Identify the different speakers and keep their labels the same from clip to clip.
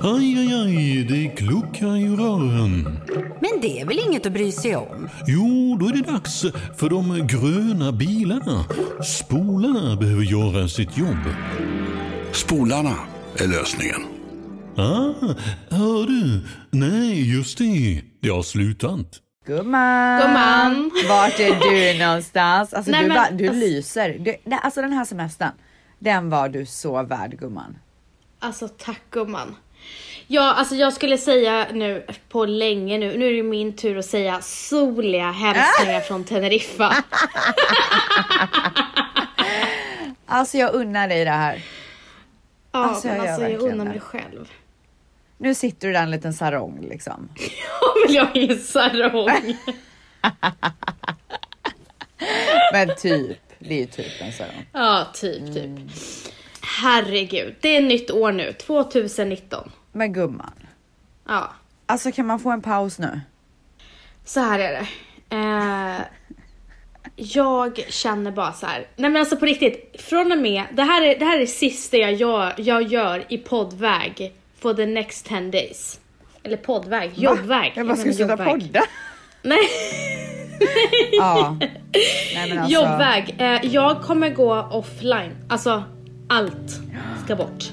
Speaker 1: Aj, aj, aj, det kluckar i rören.
Speaker 2: Men det är väl inget att bry sig om?
Speaker 1: Jo, då är det dags för de gröna bilarna. Spolarna behöver göra sitt jobb.
Speaker 3: Spolarna är lösningen.
Speaker 1: Ah, hör du? Nej, just det. Det har slutat.
Speaker 4: Gumman!
Speaker 5: Gumman.
Speaker 4: Vart är du någonstans? Alltså
Speaker 5: Nej,
Speaker 4: du,
Speaker 5: men,
Speaker 4: bara, du
Speaker 5: alltså-
Speaker 4: lyser. Du, alltså den här semestern, den var du så värd gumman.
Speaker 5: Alltså tack gumman. Ja, alltså jag skulle säga nu på länge nu, nu är det min tur att säga soliga hälsningar från Teneriffa.
Speaker 4: Alltså jag unnar dig det här.
Speaker 5: Ja,
Speaker 4: Alltså, jag
Speaker 5: men alltså jag unnar mig själv.
Speaker 4: Nu sitter du där i en liten sarong liksom.
Speaker 5: Jag vill ha en sarong.
Speaker 4: Men typ, det är ju typ en sarong.
Speaker 5: Ja, typ, typ. Herregud, det är nytt år nu, 2019.
Speaker 4: Men gumman,
Speaker 5: Ja,
Speaker 4: alltså kan man få en paus nu?
Speaker 5: så här är det. Eh, jag känner bara så här. Nej men alltså på riktigt, från och med, det här är det, här är det sista jag gör, jag gör i poddväg for the next 10 days. Eller poddväg, jobbväg.
Speaker 4: Jag bara, ska du sluta podda?
Speaker 5: Nej,
Speaker 4: Ja. Nej men alltså.
Speaker 5: jobbväg. Eh, jag kommer gå offline. Alltså, allt ska bort.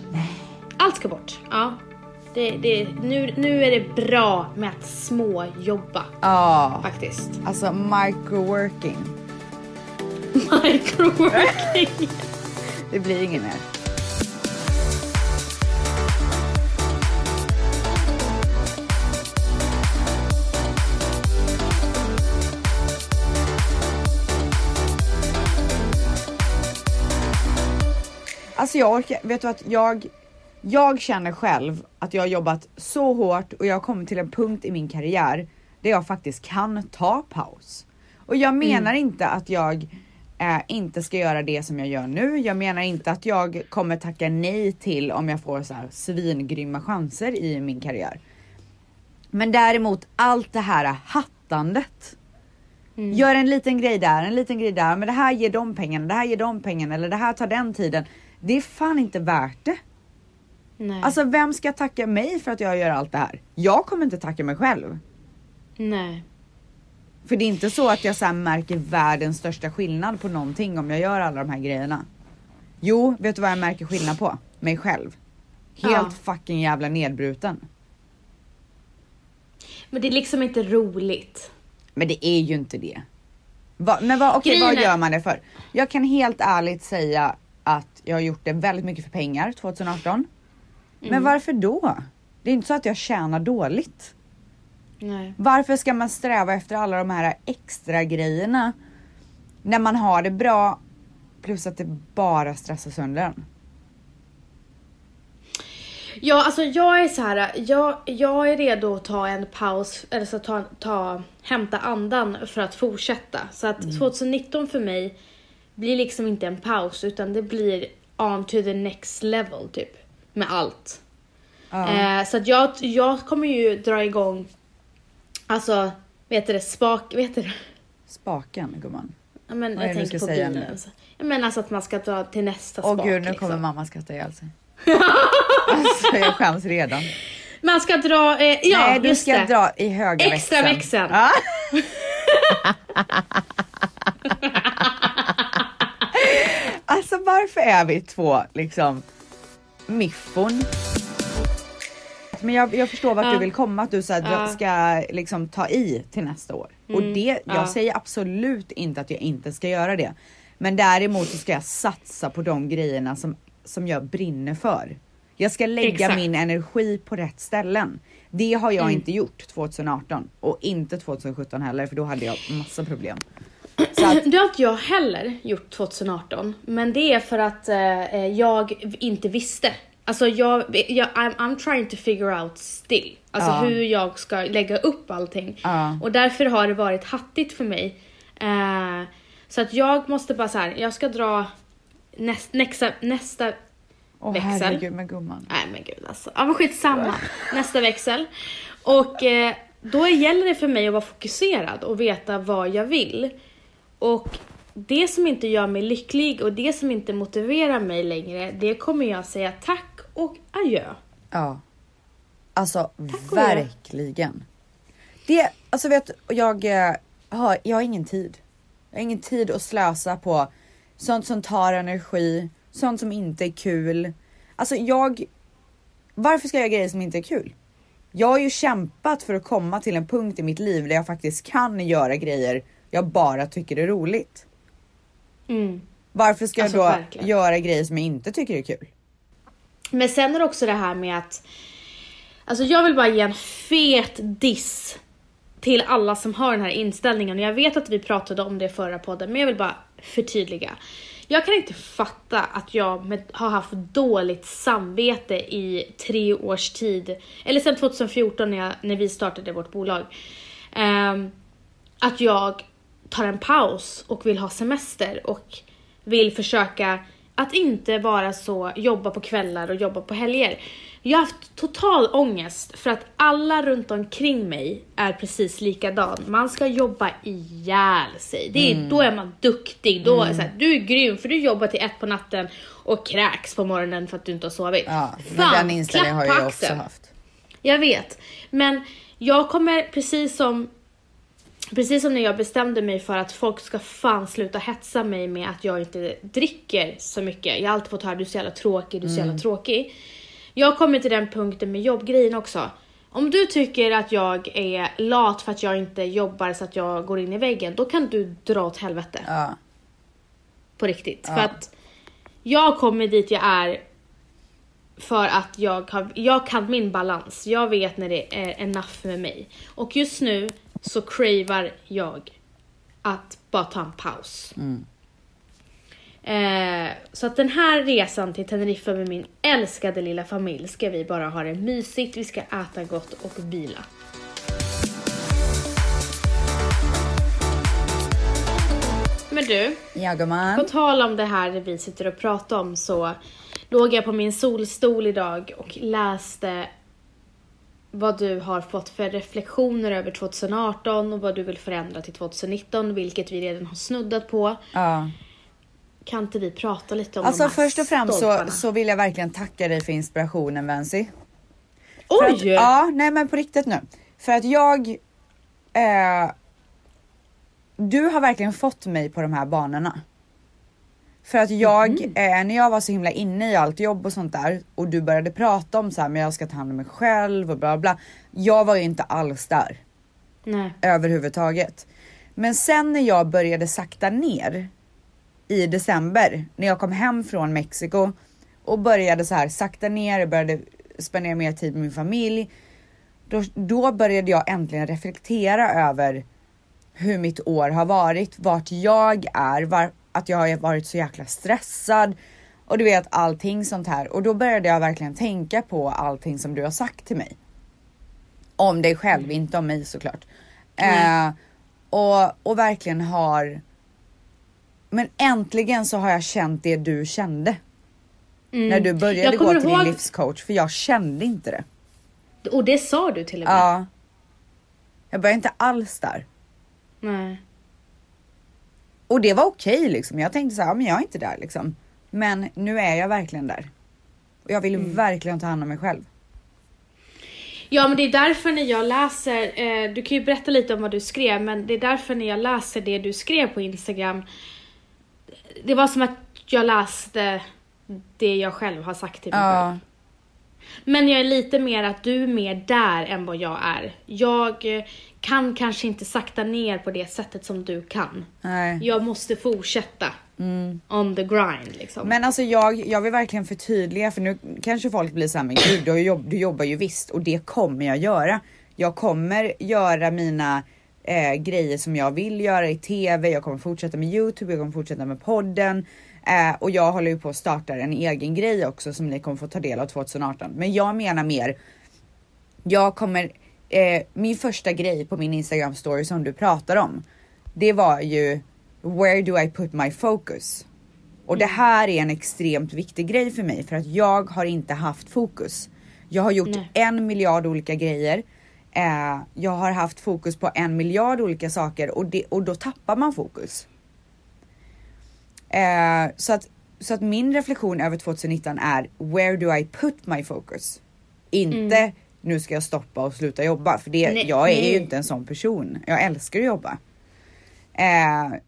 Speaker 5: Allt ska bort. Ja. Det, det, nu, nu är det bra med att småjobba
Speaker 4: Ja,
Speaker 5: faktiskt.
Speaker 4: alltså microworking.
Speaker 5: Microworking.
Speaker 4: Det blir inget mer. Alltså jag orkar, vet du att jag, jag känner själv att jag har jobbat så hårt och jag har kommit till en punkt i min karriär där jag faktiskt kan ta paus. Och jag menar inte att jag eh, inte ska göra det som jag gör nu. Jag menar inte att jag kommer tacka nej till om jag får så här svingrymma chanser i min karriär. Men däremot allt det här hattandet. Gör en liten grej där, en liten grej där, men det här ger de pengarna, det här ger de pengarna eller det här tar den tiden. Det är fan inte värt det.
Speaker 5: Nej.
Speaker 4: Alltså vem ska tacka mig för att jag gör allt det här? Jag kommer inte tacka mig själv.
Speaker 5: Nej.
Speaker 4: För det är inte så att jag så märker världens största skillnad på någonting om jag gör alla de här grejerna. Jo, vet du vad jag märker skillnad på? Mig själv. Helt
Speaker 5: Ja.
Speaker 4: fucking jävla nedbruten.
Speaker 5: Men det är liksom inte roligt.
Speaker 4: Men det är ju inte det. Va, men vad, okej,
Speaker 5: Grejen
Speaker 4: vad gör man det för? Jag kan helt ärligt säga att jag har gjort det väldigt mycket för pengar 2018.
Speaker 5: Mm.
Speaker 4: Men varför då? Det är inte så att jag tjänar dåligt.
Speaker 5: Nej.
Speaker 4: Varför ska man sträva efter alla de här extra grejerna när man har det bra plus att det bara stressar sönder en?
Speaker 5: Ja, alltså jag är så här, jag, jag är redo att ta en paus, eller så ta, ta, hämta andan för att fortsätta. Så att 2019 för mig blir liksom inte en paus, utan det blir on to the next level typ. Med allt. Eh, så att jag, jag kommer ju dra igång, alltså, vet du det, spak, vet du det?
Speaker 4: Spaken gumman.
Speaker 5: Ja, men
Speaker 4: Vad
Speaker 5: jag tänker på
Speaker 4: säga
Speaker 5: bilen.
Speaker 4: nu?
Speaker 5: Så. Jag menar alltså att man ska dra till nästa
Speaker 4: Åh
Speaker 5: spak.
Speaker 4: gud, nu
Speaker 5: liksom.
Speaker 4: kommer mamma skratta ihjäl sig. alltså jag skäms redan.
Speaker 5: Man ska dra, eh, ja
Speaker 4: Nej, du ska
Speaker 5: det.
Speaker 4: dra i höga
Speaker 5: Extra
Speaker 4: växeln.
Speaker 5: växeln.
Speaker 4: Ja. alltså varför är vi två liksom miffon? Men jag, jag förstår vart
Speaker 5: Ja.
Speaker 4: du vill komma, att du så här,
Speaker 5: Ja.
Speaker 4: ska liksom ta i till nästa år. Och det, jag
Speaker 5: ja.
Speaker 4: säger absolut inte att jag inte ska göra det. Men däremot så ska jag satsa på de grejerna som, som jag brinner för. Jag ska lägga
Speaker 5: Exakt.
Speaker 4: min energi på rätt ställen. Det har jag
Speaker 5: Mm.
Speaker 4: inte gjort 2018 och inte 2017 heller för då hade jag massa problem. Att,
Speaker 5: Det har inte jag heller gjort 2018, men det är för att eh, jag inte visste. Alltså jag, jag I'm, I'm trying to figure out still. Alltså
Speaker 4: Ja.
Speaker 5: hur jag ska lägga upp allting.
Speaker 4: Ja.
Speaker 5: Och därför har det varit hattigt för mig. Eh, så att jag måste bara så här, jag ska dra näst, nästa, nästa
Speaker 4: åh
Speaker 5: Växel.
Speaker 4: herregud med gumman.
Speaker 5: Nej men gud alltså. Ja men skitsamma. Nästa växel. Och eh, då gäller det för mig att vara fokuserad och veta vad jag vill. Och det som inte gör mig lycklig och det som inte motiverar mig längre, det kommer jag säga tack och adjö.
Speaker 4: Ja. Alltså verkligen. Det, alltså vet jag, eh, har, jag har ingen tid. Jag har ingen tid att slösa på sånt som tar energi, sånt som inte är kul. Alltså jag, varför ska jag göra grejer som inte är kul? Jag har ju kämpat för att komma till en punkt i mitt liv där jag faktiskt kan göra grejer jag bara tycker är roligt.
Speaker 5: Mm.
Speaker 4: Varför ska
Speaker 5: Alltså,
Speaker 4: jag då
Speaker 5: verkligen.
Speaker 4: göra grejer som jag inte tycker är kul?
Speaker 5: Men sen är det också det här med att, alltså jag vill bara ge en fet diss till alla som har den här inställningen. Och jag vet att vi pratade om det i förra podden, men jag vill bara förtydliga. Jag kan inte fatta att jag med, har haft dåligt samvete i tre års tid, eller sedan 2014 när, jag, när vi startade vårt bolag. Ehm, att jag tar en paus och vill ha semester och vill försöka att inte vara så jobba på kvällar och jobba på helger. Jag har haft total ångest för att alla runt omkring mig är precis likadan. Man ska jobba ihjäl sig. Det är,
Speaker 4: Mm.
Speaker 5: Då är man duktig. Då är så här, du är grym för du jobbar till ett på natten och kräks på morgonen för att du inte har sovit.
Speaker 4: Ja,
Speaker 5: Fan,
Speaker 4: den inställningen har jag också haft.
Speaker 5: Jag vet, men jag kommer precis som Precis som när jag bestämde mig för att folk ska fan sluta hetsa mig med att jag inte dricker så mycket. Jag har alltid fått höra du är så jävla tråkig, du är så jävla tråkig. Jag kommer till den punkten med jobbgrejen också. Om du tycker att jag är lat för att jag inte jobbar så att jag går in i väggen, då kan du dra åt helvete.
Speaker 4: Ja.
Speaker 5: På riktigt. För att jag kommer dit jag är för att jag, har, jag kan min balans. Jag vet när det är enough med mig. Och just nu så cravar jag att bara ta en paus. Eh, så att den här resan till Teneriffa med min älskade lilla familj ska vi bara ha det mysigt, vi ska äta gott och bila. Men du,
Speaker 4: Ja
Speaker 5: på tal om det här vi sitter och pratar om så låg jag på min solstol idag och läste vad du har fått för reflektioner över 2018 och vad du vill förändra till 2019, vilket vi redan har snuddat på.
Speaker 4: Ja.
Speaker 5: Kan inte vi prata lite om
Speaker 4: Alltså
Speaker 5: de här
Speaker 4: först och främst så,
Speaker 5: stolparna?
Speaker 4: så vill jag verkligen tacka dig för inspirationen Vency. För att,
Speaker 5: Oj!
Speaker 4: ja, nej men på riktigt nu. För att jag... Eh, du har verkligen fått mig på de här banorna. För att jag,
Speaker 5: Mhm.
Speaker 4: eh, när jag var så himla inne i allt jobb och sånt där och du började prata om så här, men jag ska ta hand om mig själv och bla bla. Jag var ju inte alls där
Speaker 5: Nej.
Speaker 4: överhuvudtaget. Men sen när jag började sakta ner i december, när jag kom hem från Mexiko och började så här sakta ner och började spendera mer tid med min familj. Då, då började jag äntligen reflektera över hur mitt år har varit, vart jag är, var, att jag har varit så jäkla stressad och du vet allting sånt här. Och då började jag verkligen tänka på allting som du har sagt till mig. Om dig själv, inte om mig såklart. Eh, och, och verkligen har men äntligen så har jag känt det du kände. När du började
Speaker 5: Mm.
Speaker 4: Gå till
Speaker 5: ihåg-
Speaker 4: din livscoach för jag kände inte det.
Speaker 5: Och det sa du till och med.
Speaker 4: Ja. Jag började inte alls där.
Speaker 5: Nej.
Speaker 4: Och det var okej liksom. Jag tänkte så här, men jag är inte där liksom. Men nu är jag verkligen där. Och jag vill
Speaker 5: Mm.
Speaker 4: verkligen ta hand om mig själv.
Speaker 5: Ja men det är därför när jag läser, eh, du kan ju berätta lite om vad du skrev, men det är därför när jag läser det du skrev på Instagram, det var som att jag läste det jag själv har sagt till mig själv.
Speaker 4: Ja,
Speaker 5: Men jag är lite mer att du är mer där än vad jag är. Jag eh, kan kanske inte sakta ner på det sättet som du kan.
Speaker 4: nej.
Speaker 5: Jag måste fortsätta on the grind liksom.
Speaker 4: Men alltså jag, jag vill verkligen förtydliga för nu kanske folk blir såhär, men gud du, jobb, du jobbar ju visst och det kommer jag göra. Jag kommer göra mina eh, grejer som jag vill göra i TV, jag kommer fortsätta med Youtube, jag kommer fortsätta med podden. Eh, och jag håller ju på att starta en egen grej också som ni kommer få ta del av 2018. Men jag menar mer, jag kommer, eh, min första grej på min Instagram story som du pratar om, det var ju where do I put my focus? Och det här är en extremt viktig grej för mig för att jag har inte haft fokus. Jag har gjort
Speaker 5: Nej.
Speaker 4: en miljard olika grejer. Eh, jag har haft fokus på en miljard olika saker och, det, och då tappar man fokus. Eh, så, att, så att min reflektion över 2019 är where do I put my focus? Inte nu ska jag stoppa och sluta jobba. För det,
Speaker 5: Nej,
Speaker 4: jag är
Speaker 5: nej.
Speaker 4: ju inte en sån person. Jag älskar att jobba. Eh,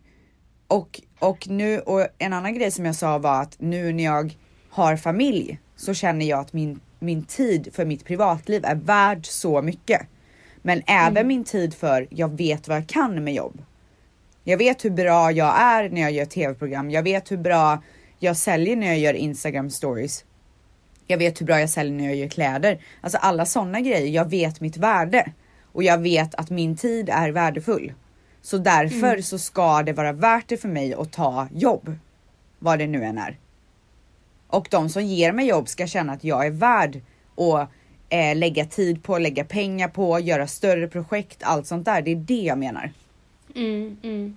Speaker 4: och, och nu, och en annan grej som jag sa var att nu när jag har familj så känner jag att min, min tid för mitt privatliv är värd så mycket. Men även min tid för jag vet vad jag kan med jobb. Jag vet hur bra jag är när jag gör tv-program. Jag vet hur bra jag säljer när jag gör Instagram stories. Jag vet hur bra jag säljer när jag gör kläder. Alltså alla sådana grejer. Jag vet mitt värde och jag vet att min tid är värdefull. Så därför så ska det vara värt det för mig att ta jobb. Vad det nu än är. Och de som ger mig jobb ska känna att jag är värd att eh, lägga tid på, lägga pengar på, göra större projekt, allt sånt där. Det är det jag menar.
Speaker 5: Mm, mm.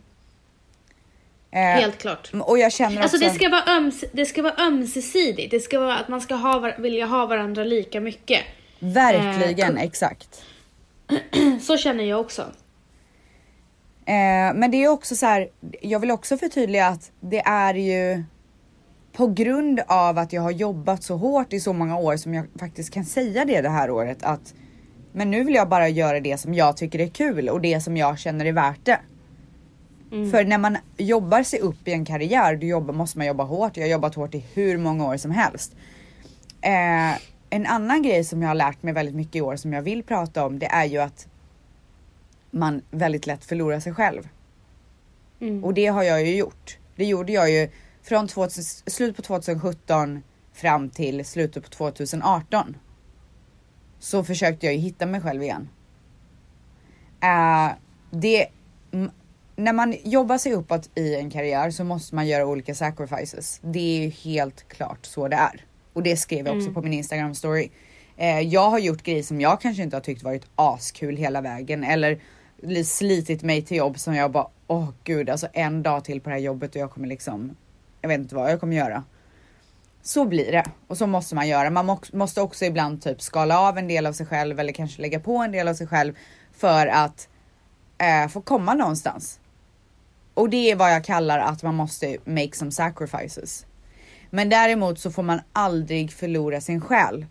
Speaker 4: Eh,
Speaker 5: Helt klart.
Speaker 4: Och jag känner
Speaker 5: Alltså
Speaker 4: också...
Speaker 5: det ska, vara öms det ska vara ömsesidigt. Det ska vara att man ska ha, vilja ha varandra lika mycket.
Speaker 4: Verkligen,
Speaker 5: Eh,
Speaker 4: exakt.
Speaker 5: Så känner jag också.
Speaker 4: Eh, men det är också så här, jag vill också förtydliga att det är ju på grund av att jag har jobbat så hårt i så många år som jag faktiskt kan säga det det här året att men nu vill jag bara göra det som jag tycker är kul och det som jag känner är värt det. För när man jobbar sig upp i en karriär, då jobbar, måste man jobba hårt. Jag har jobbat hårt i hur många år som helst. Eh, en annan grej som jag har lärt mig väldigt mycket i år som jag vill prata om, det är ju att man väldigt lätt förlorar sig själv.
Speaker 5: Mm.
Speaker 4: Och det har jag ju gjort. Det gjorde jag ju från 2000, slut på 2017 fram till slutet på 2018. Så försökte jag ju hitta mig själv igen. Eh, det, när man jobbar sig uppåt i en karriär så måste man göra olika sacrifices. Det är ju helt klart så det är. Och det skrev jag också på min Instagram story. Eh, jag har gjort grejer som jag kanske inte har tyckt varit askul hela vägen eller li- slitit mig till jobb som jag bara åh gud alltså en dag till på det här jobbet och jag kommer liksom jag vet inte vad jag kommer göra. Så blir det och så måste man göra. Man må- måste också ibland typ skala av en del av sig själv eller kanske lägga på en del av sig själv för att eh, få komma någonstans. Och det är vad jag kallar att man måste make some sacrifices. Men däremot så får man aldrig förlora sin själ.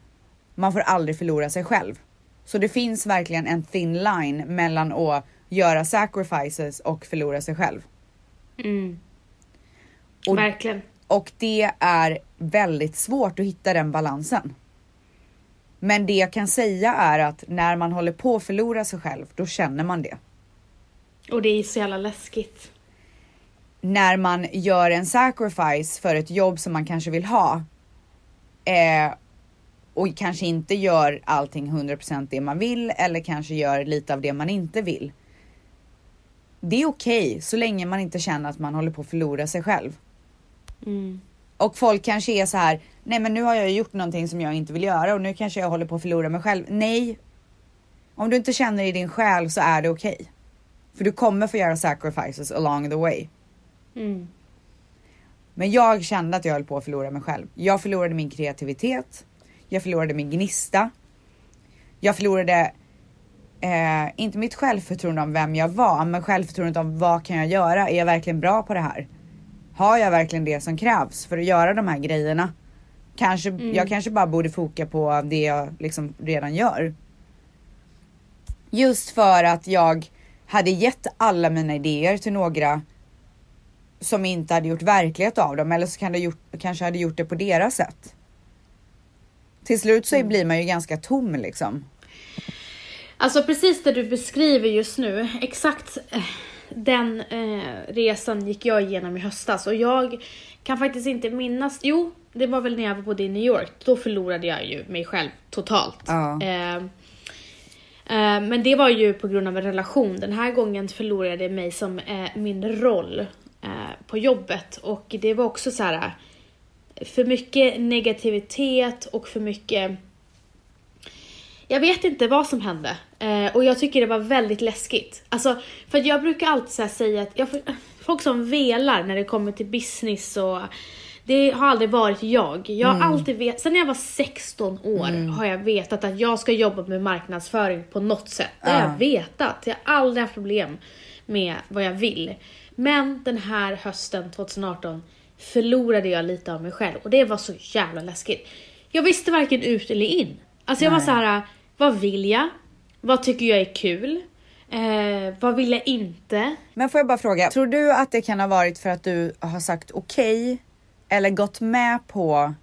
Speaker 4: Man får aldrig förlora sig själv. Så det finns verkligen en thin line mellan att göra sacrifices och förlora sig själv.
Speaker 5: Mm.
Speaker 4: Och-
Speaker 5: Verkligen.
Speaker 4: Och det är väldigt svårt att hitta den balansen. Men det jag kan säga är att när man håller på att förlora sig själv, då känner man det.
Speaker 5: Och det är så jävla läskigt.
Speaker 4: När man gör en sacrifice för ett jobb som man kanske vill ha eh, och kanske inte gör allting 100% det man vill eller kanske gör lite av det man inte vill. Det är okej så länge man inte känner att man håller på att förlora sig själv.
Speaker 5: Mm.
Speaker 4: Och folk kanske är så här, nej men nu har jag gjort någonting som jag inte vill göra och nu kanske jag håller på att förlora mig själv. Nej. Om du inte känner i din själ så är det okej. För du kommer få göra sacrifices along the way.
Speaker 5: Mm.
Speaker 4: Men jag kände att jag höll på att förlora mig själv. Jag förlorade min kreativitet. Jag förlorade min gnista. Jag förlorade eh, inte mitt självförtroende om vem jag var, men självförtroendet om vad kan jag göra? Är jag verkligen bra på det här? Har jag verkligen det som krävs för att göra de här grejerna? Kanske, Jag kanske bara borde foka på det jag liksom redan gör. Just för att jag hade gett alla mina idéer till några som inte hade gjort verklighet av dem eller så kan det gjort, kanske hade gjort det på deras sätt. Till slut så blir man ju ganska tom liksom.
Speaker 5: Alltså precis det du beskriver just nu, exakt eh, den eh, resan gick jag igenom i höstas och jag kan faktiskt inte minnas, jo det var väl när jag bodde i New York, då förlorade jag ju mig själv totalt.
Speaker 4: Ja.
Speaker 5: Eh, eh, men det var ju på grund av en relation. Den här gången förlorade jag mig som eh, min roll på jobbet och det var också så här eh, för mycket negativitet och för mycket jag vet inte vad som hände eh, och jag tycker det var väldigt läskigt. Alltså, för jag brukar alltid säga att jag, folk som velar när det kommer till business och det har aldrig varit jag. Jag har alltid vet, sen jag var 16 år har jag vetat att jag ska jobba med marknadsföring på något sätt. Det har jag vetat. Jag har aldrig haft problem med vad jag vill. Men den här hösten 2018 förlorade jag lite av mig själv och det var så jävla läskigt. Jag visste varken ut eller in. Alltså jag var så här, vad vill jag? Vad tycker jag är kul? Eh, vad vill jag inte?
Speaker 4: Men får jag bara fråga, tror du att det kan ha varit för att du har sagt okej eller gått med på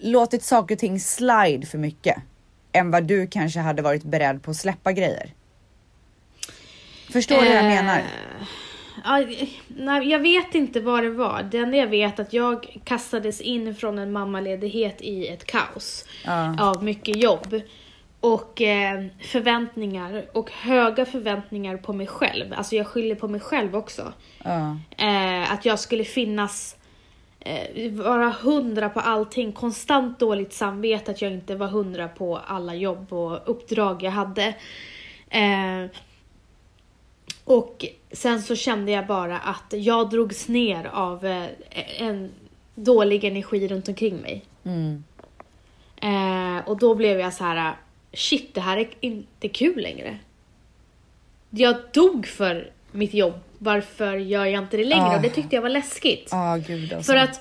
Speaker 4: låtit saker och ting slide för mycket än vad du kanske hade varit beredd på att släppa grejer? Förstår du vad jag
Speaker 5: Eh,
Speaker 4: menar?
Speaker 5: Ja, nej, jag vet inte vad det var. Det enda jag vet är att jag kastades in från en mammaledighet i ett kaos
Speaker 4: Ja.
Speaker 5: av mycket jobb och eh, förväntningar och höga förväntningar på mig själv. Alltså jag skyller på mig själv också.
Speaker 4: Ja.
Speaker 5: Eh, att jag skulle finnas, eh, vara hundra på allting. Konstant dåligt samvete att jag inte var hundra på alla jobb och uppdrag jag hade. Och sen så kände jag bara att jag drogs ner av eh, en dålig energi runt omkring mig.
Speaker 4: Mm.
Speaker 5: Eh, och då blev jag så här: shit det här är inte kul längre. Jag dog för mitt jobb, varför gör jag inte det längre?
Speaker 4: Ah.
Speaker 5: Och det tyckte jag var läskigt.
Speaker 4: Ja, gud alltså.
Speaker 5: För att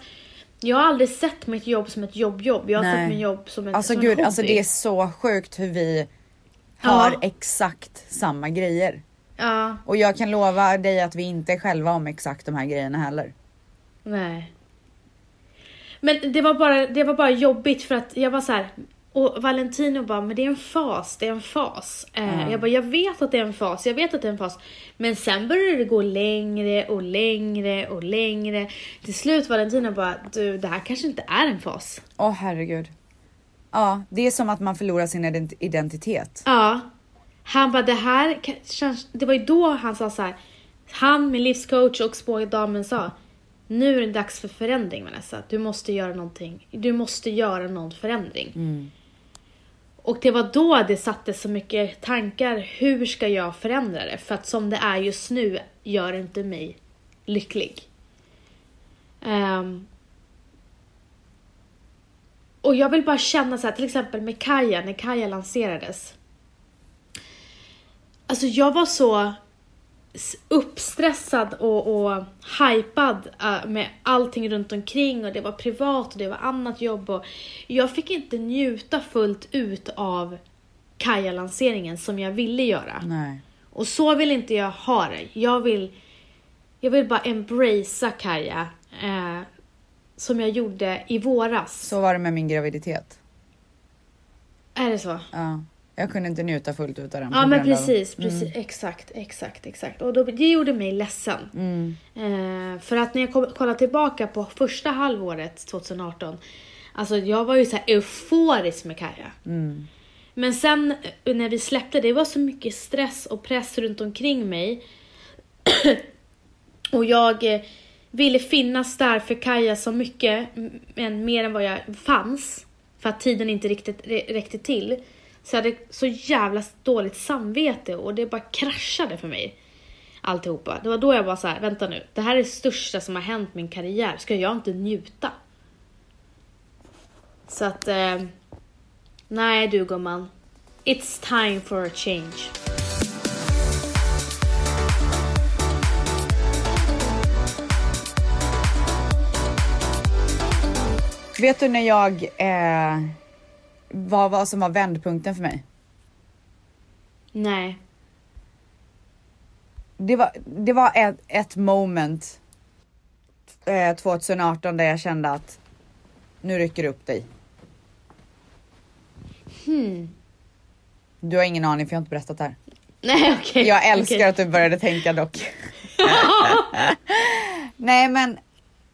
Speaker 5: jag har aldrig sett mitt jobb som ett jobb-jobb. Jag har
Speaker 4: Nej.
Speaker 5: sett mitt jobb som, ett,
Speaker 4: Alltså
Speaker 5: som
Speaker 4: gud,
Speaker 5: en hobby.
Speaker 4: alltså det är så sjukt hur vi har
Speaker 5: Ja.
Speaker 4: exakt samma grejer.
Speaker 5: Ja,
Speaker 4: Och jag kan lova dig att vi inte är själva om exakt de här grejerna heller.
Speaker 5: nej. Men det var bara, det var bara jobbigt för att jag var så här. Och Valentino bara, men det är en fas, det är en fas. Eh, Jag bara, jag vet att det är en fas, jag vet att det är en fas. Men sen började det gå längre och längre och längre. Till slut Valentino bara, du det här kanske inte är en fas.
Speaker 4: Åh herregud. Ja, det är som att man förlorar sin ident- identitet.
Speaker 5: Ja. Han bara, det här känns... Det var ju då han sa så här. Han, min livscoach och spådamen sa. Nu är det dags för förändring Vanessa. Du måste göra någonting. Du måste göra någon förändring. Och det var då det satte så mycket tankar. Hur ska jag förändra det? För att som det är just nu gör det inte mig lycklig. Ehm, och jag vill bara känna så här, till exempel med Kaja, när Kaja lanserades. Alltså jag var så uppstressad och, och hypad eh, med allting runt omkring och det var privat och det var annat jobb och jag fick inte njuta fullt ut av Kaja-lanseringen som jag ville göra.
Speaker 4: Nej.
Speaker 5: Och så vill inte jag ha det. Jag vill, jag vill bara embracea Kaja eh, som jag gjorde i våras.
Speaker 4: Så var det med min graviditet.
Speaker 5: Är det så?
Speaker 4: Ja. Jag kunde inte njuta fullt ut av den.
Speaker 5: Ja men
Speaker 4: grund av-
Speaker 5: precis, precis. Exakt, exakt, exakt. Och då, det gjorde mig ledsen.
Speaker 4: Mm.
Speaker 5: Eh, för att när jag kom, kollar tillbaka på första halvåret 2018, alltså jag var ju så här euforisk med Kaja.
Speaker 4: Mm.
Speaker 5: Men sen eh, när vi släppte, det var så mycket stress och press runt omkring mig. och jag eh, ville finnas där för Kaja så mycket, men mer än vad jag fanns. För att tiden inte riktigt räckte till. Så jag hade så jävla dåligt samvete och det bara kraschade för mig. Alltihopa. Det var då jag bara så här, vänta nu, det här är det största som har hänt min karriär, ska jag inte njuta? Så att, eh, nej du gumman. It's time for a change.
Speaker 4: Vet du när jag, eh, vad, vad som var vändpunkten för mig?
Speaker 5: Nej.
Speaker 4: Det var, det var ett, ett moment eh, 2018 där jag kände att nu rycker det upp dig.
Speaker 5: Hmm.
Speaker 4: Du har ingen aning för jag har inte berättat det här.
Speaker 5: Nej okej.
Speaker 4: Jag älskar
Speaker 5: Okej.
Speaker 4: att du började tänka dock. Nej men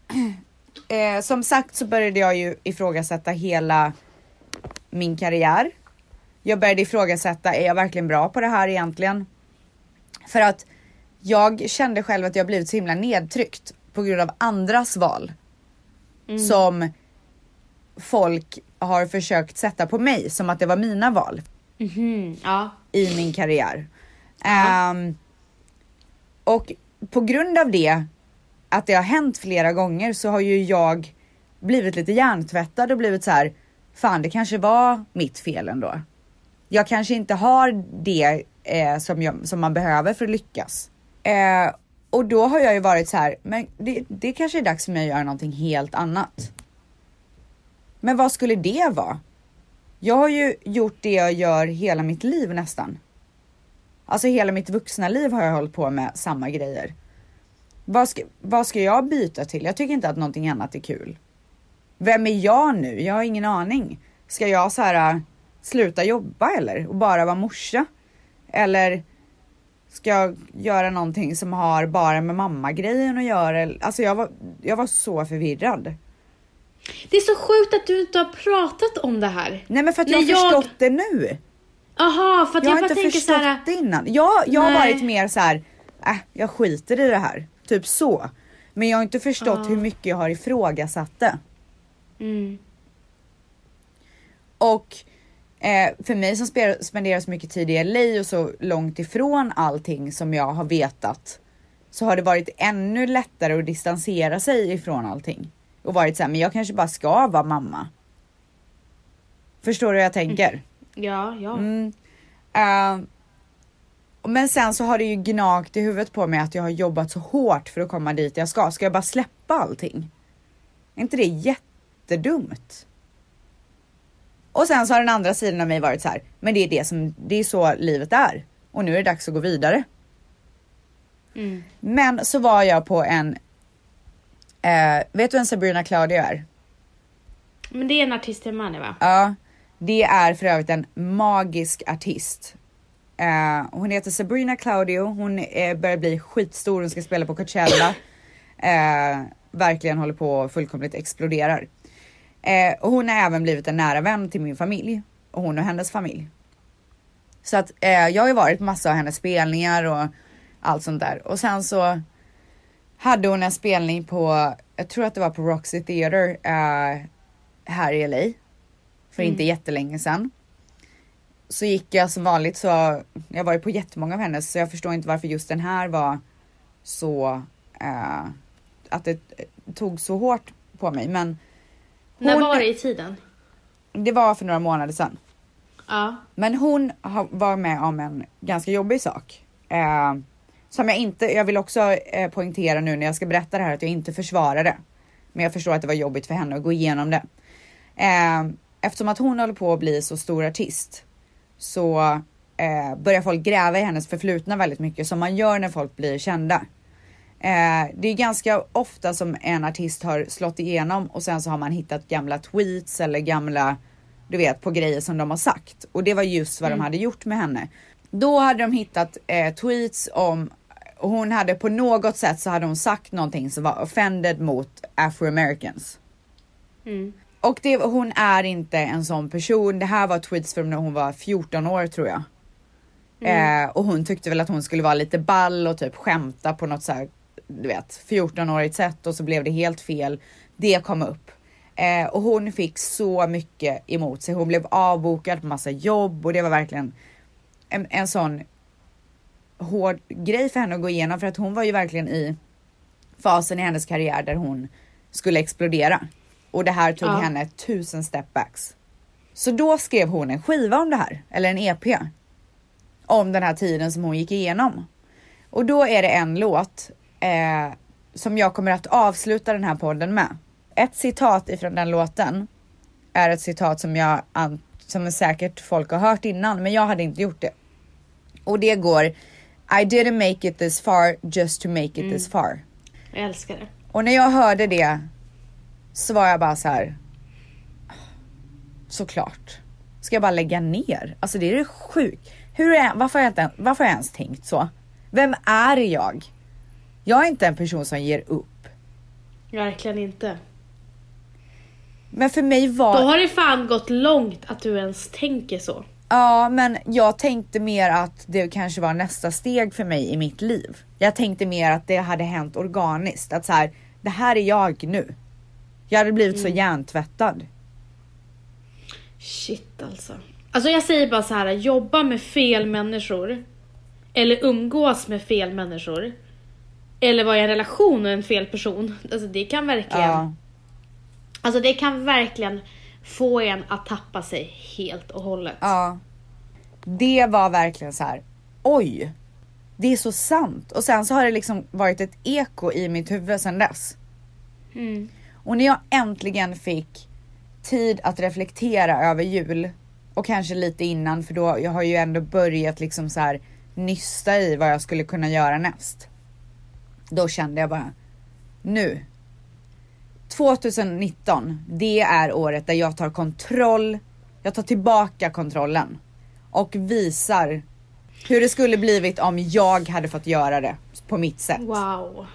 Speaker 4: eh, som sagt så började jag ju ifrågasätta hela min karriär. Jag började ifrågasätta, är jag verkligen bra på det här egentligen? För att jag kände själv att jag blivit så himla nedtryckt på grund av andras val. Som folk har försökt sätta på mig som att det var mina val
Speaker 5: Mhm, ja.
Speaker 4: i min karriär. Ehm, och på grund av det, att det har hänt flera gånger så har ju jag blivit lite hjärntvättad och blivit så här fan det kanske var mitt fel ändå. Jag kanske inte har det eh, som, jag, som man behöver för att lyckas. Eh, och då har jag ju varit så här, men det, det kanske är dags för mig att göra någonting helt annat. Men vad skulle det vara? Jag har ju gjort det jag gör hela mitt liv nästan. Alltså hela mitt vuxna liv har jag hållit på med samma grejer. Vad ska, vad ska jag byta till? Jag tycker inte att någonting annat är kul. Vem är jag nu? Jag har ingen aning. Ska jag så här äh, sluta jobba eller? Och bara vara morsa? Eller ska jag göra någonting som har bara med mamma-grejen att göra? Alltså jag var, jag var så förvirrad.
Speaker 5: Det är så sjukt att du inte har pratat om det här.
Speaker 4: Nej men för att jag har
Speaker 5: jag-
Speaker 4: förstått det nu.
Speaker 5: Aha, för att
Speaker 4: Jag
Speaker 5: jag,
Speaker 4: har inte
Speaker 5: tänker
Speaker 4: förstått
Speaker 5: här.
Speaker 4: det innan. Jag, jag har varit mer så här, äh, jag skiter i det här. Typ så. Men jag har inte förstått
Speaker 5: Ah.
Speaker 4: hur mycket jag har ifrågasatt det.
Speaker 5: Mm.
Speaker 4: Och eh, för mig som spe- spenderar så mycket tid i LA och så långt ifrån allting som jag har vetat så har det varit ännu lättare att distansera sig ifrån allting. Och varit så här, men jag kanske bara ska vara mamma. Förstår du hur jag tänker?
Speaker 5: Ja, ja.
Speaker 4: Mm. Eh, men sen så har det ju gnagt i huvudet på mig att jag har jobbat så hårt för att komma dit jag ska. Ska jag bara släppa allting? Är inte det jättedumt? Och sen så har den andra sidan av mig varit så här, men det är det som, det är så livet är. Och nu är det dags att gå vidare.
Speaker 5: Mm.
Speaker 4: Men så var jag på en, eh, vet du vem Sabrina Claudio är?
Speaker 5: Men det är en artist i Money va?
Speaker 4: Ja, det är för övrigt en magisk artist. Eh, hon heter Sabrina Claudio, hon eh, börjar bli skitstor, hon ska spela på Coachella. Eh, verkligen håller på och fullkomligt exploderar. Eh, och hon har även blivit en nära vän till min familj och hon och hennes familj. Så att eh, jag har ju varit på massa av hennes spelningar och allt sånt där. Och sen så hade hon en spelning på, jag tror att det var på Roxy Theater eh, här i LA. För inte jättelänge sedan. Så gick jag som vanligt så, jag har varit på jättemånga av hennes så jag förstår inte varför just den här var så, eh, att det tog så hårt på mig. Men
Speaker 5: När var det i tiden?
Speaker 4: det var för några månader sedan.
Speaker 5: Ja.
Speaker 4: Men hon var med om en ganska jobbig sak. Eh, som jag inte, jag vill också eh, poängtera nu när jag ska berätta det här att jag inte försvarar det. Men jag förstår att det var jobbigt för henne att gå igenom det. Eh, eftersom att hon håller på att bli så stor artist så eh, börjar folk gräva i hennes förflutna väldigt mycket som man gör när folk blir kända. Eh, det är ganska ofta som en artist har slått igenom och sen så har man hittat gamla tweets eller gamla, du vet, på grejer som de har sagt. Och det var just vad de hade gjort med henne. Då hade de hittat eh, tweets om, hon hade på något sätt så hade hon sagt någonting som var offended mot afroamericans.
Speaker 5: Mm.
Speaker 4: Och det, hon är inte en sån person. Det här var tweets från när hon var 14 år tror jag. Eh, och hon tyckte väl att hon skulle vara lite ball och typ skämta på något så du vet, 14-årigt sätt och så blev det helt fel. Det kom upp. Eh, och hon fick så mycket emot sig. Hon blev avbokad på massa jobb och det var verkligen en, en sån hård grej för henne att gå igenom för att hon var ju verkligen i fasen i hennes karriär där hon skulle explodera. Och det här tog
Speaker 5: Ja.
Speaker 4: henne tusen stepbacks. Så då skrev hon en skiva om det här, eller en EP. Om den här tiden som hon gick igenom. Och då är det en låt eh, som jag kommer att avsluta den här podden med. Ett citat ifrån den låten är ett citat som jag som säkert folk har hört innan, men jag hade inte gjort det. Och det går I didn't make it this far just to make it this far.
Speaker 5: Jag älskar det.
Speaker 4: Och när jag hörde det så var jag bara så här. Såklart. Ska jag bara lägga ner? Alltså det är det sjukt. Hur är, varför, har jag inte, varför har jag ens tänkt så? Vem är jag? Jag är inte en person som ger upp.
Speaker 5: Verkligen inte.
Speaker 4: Men för mig
Speaker 5: Då
Speaker 4: var...
Speaker 5: har det fan gått långt att du ens tänker så.
Speaker 4: Ja, men jag tänkte mer att det kanske var nästa steg för mig i mitt liv. Jag tänkte mer att det hade hänt organiskt. Att så här, det här är jag nu. Jag hade blivit så hjärntvättad.
Speaker 5: Shit alltså. Alltså jag säger bara så här, jobba med fel människor. Eller umgås med fel människor. Eller vara i en relation med en fel person. Alltså det kan verkligen,
Speaker 4: Ja.
Speaker 5: alltså det kan verkligen få en att tappa sig helt och hållet.
Speaker 4: Ja. Det var verkligen så här. oj. Det är så sant. Och sen så har det liksom varit ett eko i mitt huvud sedan dess.
Speaker 5: Mm.
Speaker 4: Och när jag äntligen fick tid att reflektera över jul och kanske lite innan för då jag har ju ändå börjat liksom så här nysta i vad jag skulle kunna göra näst. Då kände jag bara nu. 2019, det är året där jag tar kontroll. Jag tar tillbaka kontrollen och visar hur det skulle blivit om jag hade fått göra det på mitt sätt.
Speaker 5: Wow.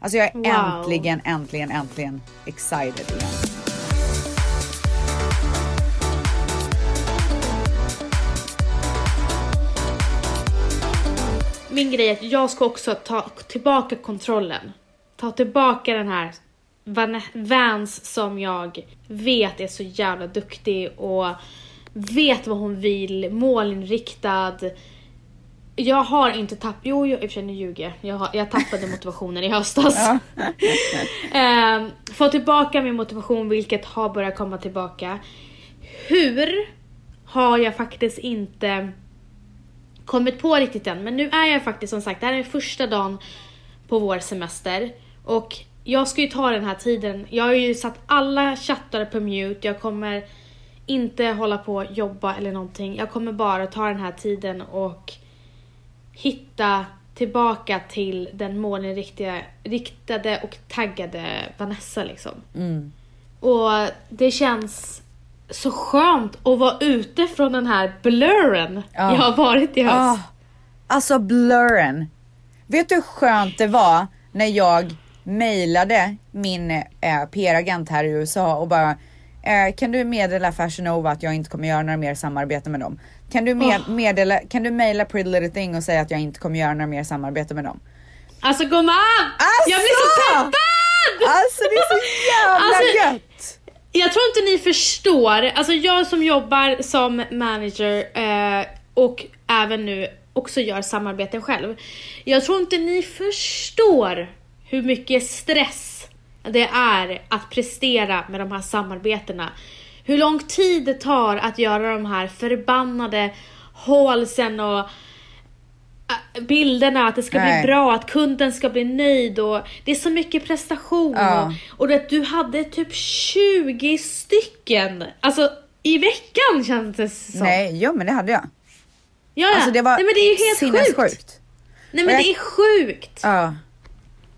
Speaker 4: Alltså jag är
Speaker 5: Wow.
Speaker 4: äntligen, äntligen, äntligen excited igen.
Speaker 5: Min grej är att jag ska också ta tillbaka kontrollen. Ta tillbaka den här Van- Vans som jag vet är så jävla duktig och vet vad hon vill, målinriktad. Jag har inte tappat, jo jag, i och för sig nu ljuger jag. jag. har- Jag tappade motivationen i höstas. Ehm, få tillbaka min motivation vilket har börjat komma tillbaka. Hur har jag faktiskt inte kommit på riktigt än. Men nu är jag faktiskt som sagt, det här är första dagen på vår semester. Och jag ska ju ta den här tiden. Jag har ju satt alla chattar på mute. Jag kommer inte hålla på och jobba eller någonting. Jag kommer bara ta den här tiden och hitta tillbaka till den målinriktade riktade och taggade Vanessa liksom. Och det känns så skönt att vara ute från den här blurren
Speaker 4: Ja.
Speaker 5: jag har varit i höst.
Speaker 4: Ah, alltså blurren. Vet du hur skönt det var när jag mejlade min eh, PR-agent här i USA och bara eh, kan du meddela Fashion Nova att jag inte kommer göra några mer samarbete med dem? Kan du, med,
Speaker 5: Åh.
Speaker 4: meddela, kan du mejla Pretty Little Thing och säga att jag inte kommer göra några mer samarbete med dem?
Speaker 5: Alltså gumman!
Speaker 4: Alltså!
Speaker 5: Jag blir så peppad!
Speaker 4: Alltså det är så jävla
Speaker 5: Alltså-
Speaker 4: gött!
Speaker 5: Jag tror inte ni förstår, alltså jag som jobbar som manager eh, och även nu också gör samarbeten själv. Jag tror inte ni förstår hur mycket stress det är att prestera med de här samarbetena. Hur lång tid det tar att göra de här förbannade hålsen och bilderna, att det ska
Speaker 4: Nej.
Speaker 5: bli bra, att kunden ska bli nöjd och det är så mycket prestation.
Speaker 4: Ja.
Speaker 5: Och, och det, du hade typ 20 stycken, alltså i veckan känns det som.
Speaker 4: Nej, jo men det hade jag.
Speaker 5: ja.
Speaker 4: Alltså det var
Speaker 5: Nej men det är ju helt sjukt.
Speaker 4: sinnessjukt.
Speaker 5: Nej men
Speaker 4: jag-
Speaker 5: det är sjukt.
Speaker 4: Ja.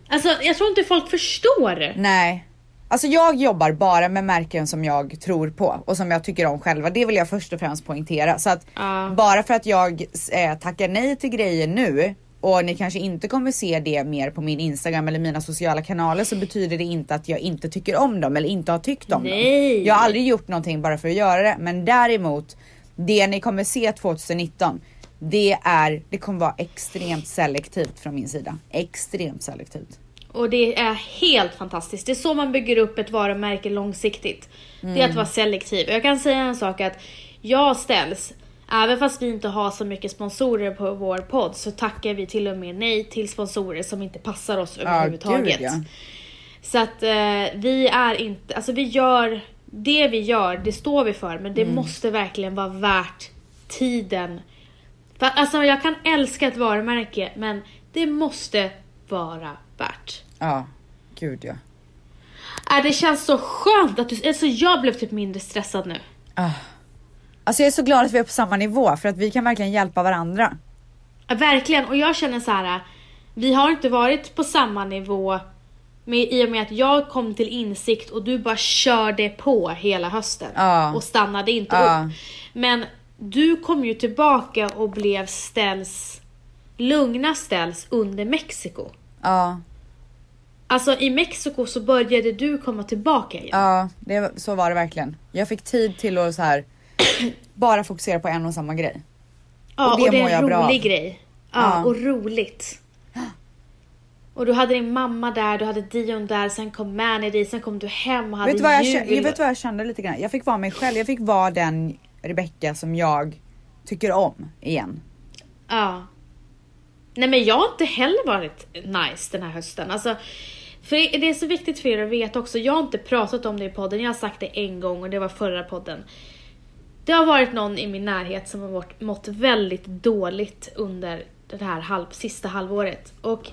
Speaker 5: Alltså jag tror inte folk förstår.
Speaker 4: Nej. Alltså jag jobbar bara med märken som jag tror på och som jag tycker om själva. Det vill jag först och främst poängtera. Så att
Speaker 5: Ja.
Speaker 4: bara för att jag eh, tackar nej till grejer nu och ni kanske inte kommer se det mer på min Instagram eller mina sociala kanaler så betyder det inte att jag inte tycker om dem eller inte har tyckt om
Speaker 5: Nej.
Speaker 4: dem. Jag har aldrig gjort någonting bara för att göra det. Men däremot, det ni kommer se 2019 det är, det kommer vara extremt selektivt från min sida. Extremt selektivt.
Speaker 5: Och det är helt fantastiskt. Det är så man bygger upp ett varumärke långsiktigt. Det är att vara selektiv. Jag kan säga en sak att jag ställs, även fast vi inte har så mycket sponsorer på vår podd så tackar vi till och med nej till sponsorer som inte passar oss överhuvudtaget.
Speaker 4: ja.
Speaker 5: Så att eh, vi är inte, alltså vi gör, det vi gör det står vi för men det
Speaker 4: Mm.
Speaker 5: måste verkligen vara värt tiden. För, alltså jag kan älska ett varumärke men det måste vara värt.
Speaker 4: Ja, gud ja.
Speaker 5: Äh, det känns så skönt att du, alltså jag blev typ mindre stressad nu.
Speaker 4: Alltså jag är så glad att vi är på samma nivå för att vi kan verkligen hjälpa varandra.
Speaker 5: Ja, verkligen, och jag känner så här. vi har inte varit på samma nivå med, i och med att jag kom till insikt och du bara körde på hela hösten
Speaker 4: Ja.
Speaker 5: och stannade inte
Speaker 4: Ja.
Speaker 5: upp. Men du kom ju tillbaka och blev ställs, lugna ställs under Mexiko.
Speaker 4: Ja,
Speaker 5: Alltså i Mexiko så började du komma tillbaka igen.
Speaker 4: ja det, så var det verkligen. Jag fick tid till att så här bara fokusera på en och samma grej.
Speaker 5: Ja,
Speaker 4: Och det
Speaker 5: och det är en rolig grej. Ja,
Speaker 4: Ja.
Speaker 5: och roligt. Och du hade din mamma där, du hade Dion där, sen kom Manny dit, sen kom du hem och hade
Speaker 4: Vet du, vad jag,
Speaker 5: jul.
Speaker 4: jag vet vad jag kände lite grann? Jag fick vara mig själv. Jag fick vara den Rebecca som jag tycker om igen.
Speaker 5: Ja. Nej men jag har inte heller varit nice den här hösten. Alltså, för det är så viktigt för er att veta också, jag har inte pratat om det i podden, jag har sagt det en gång och det var förra podden. Det har varit någon i min närhet som har varit, mått väldigt dåligt under det här halv, sista halvåret. Och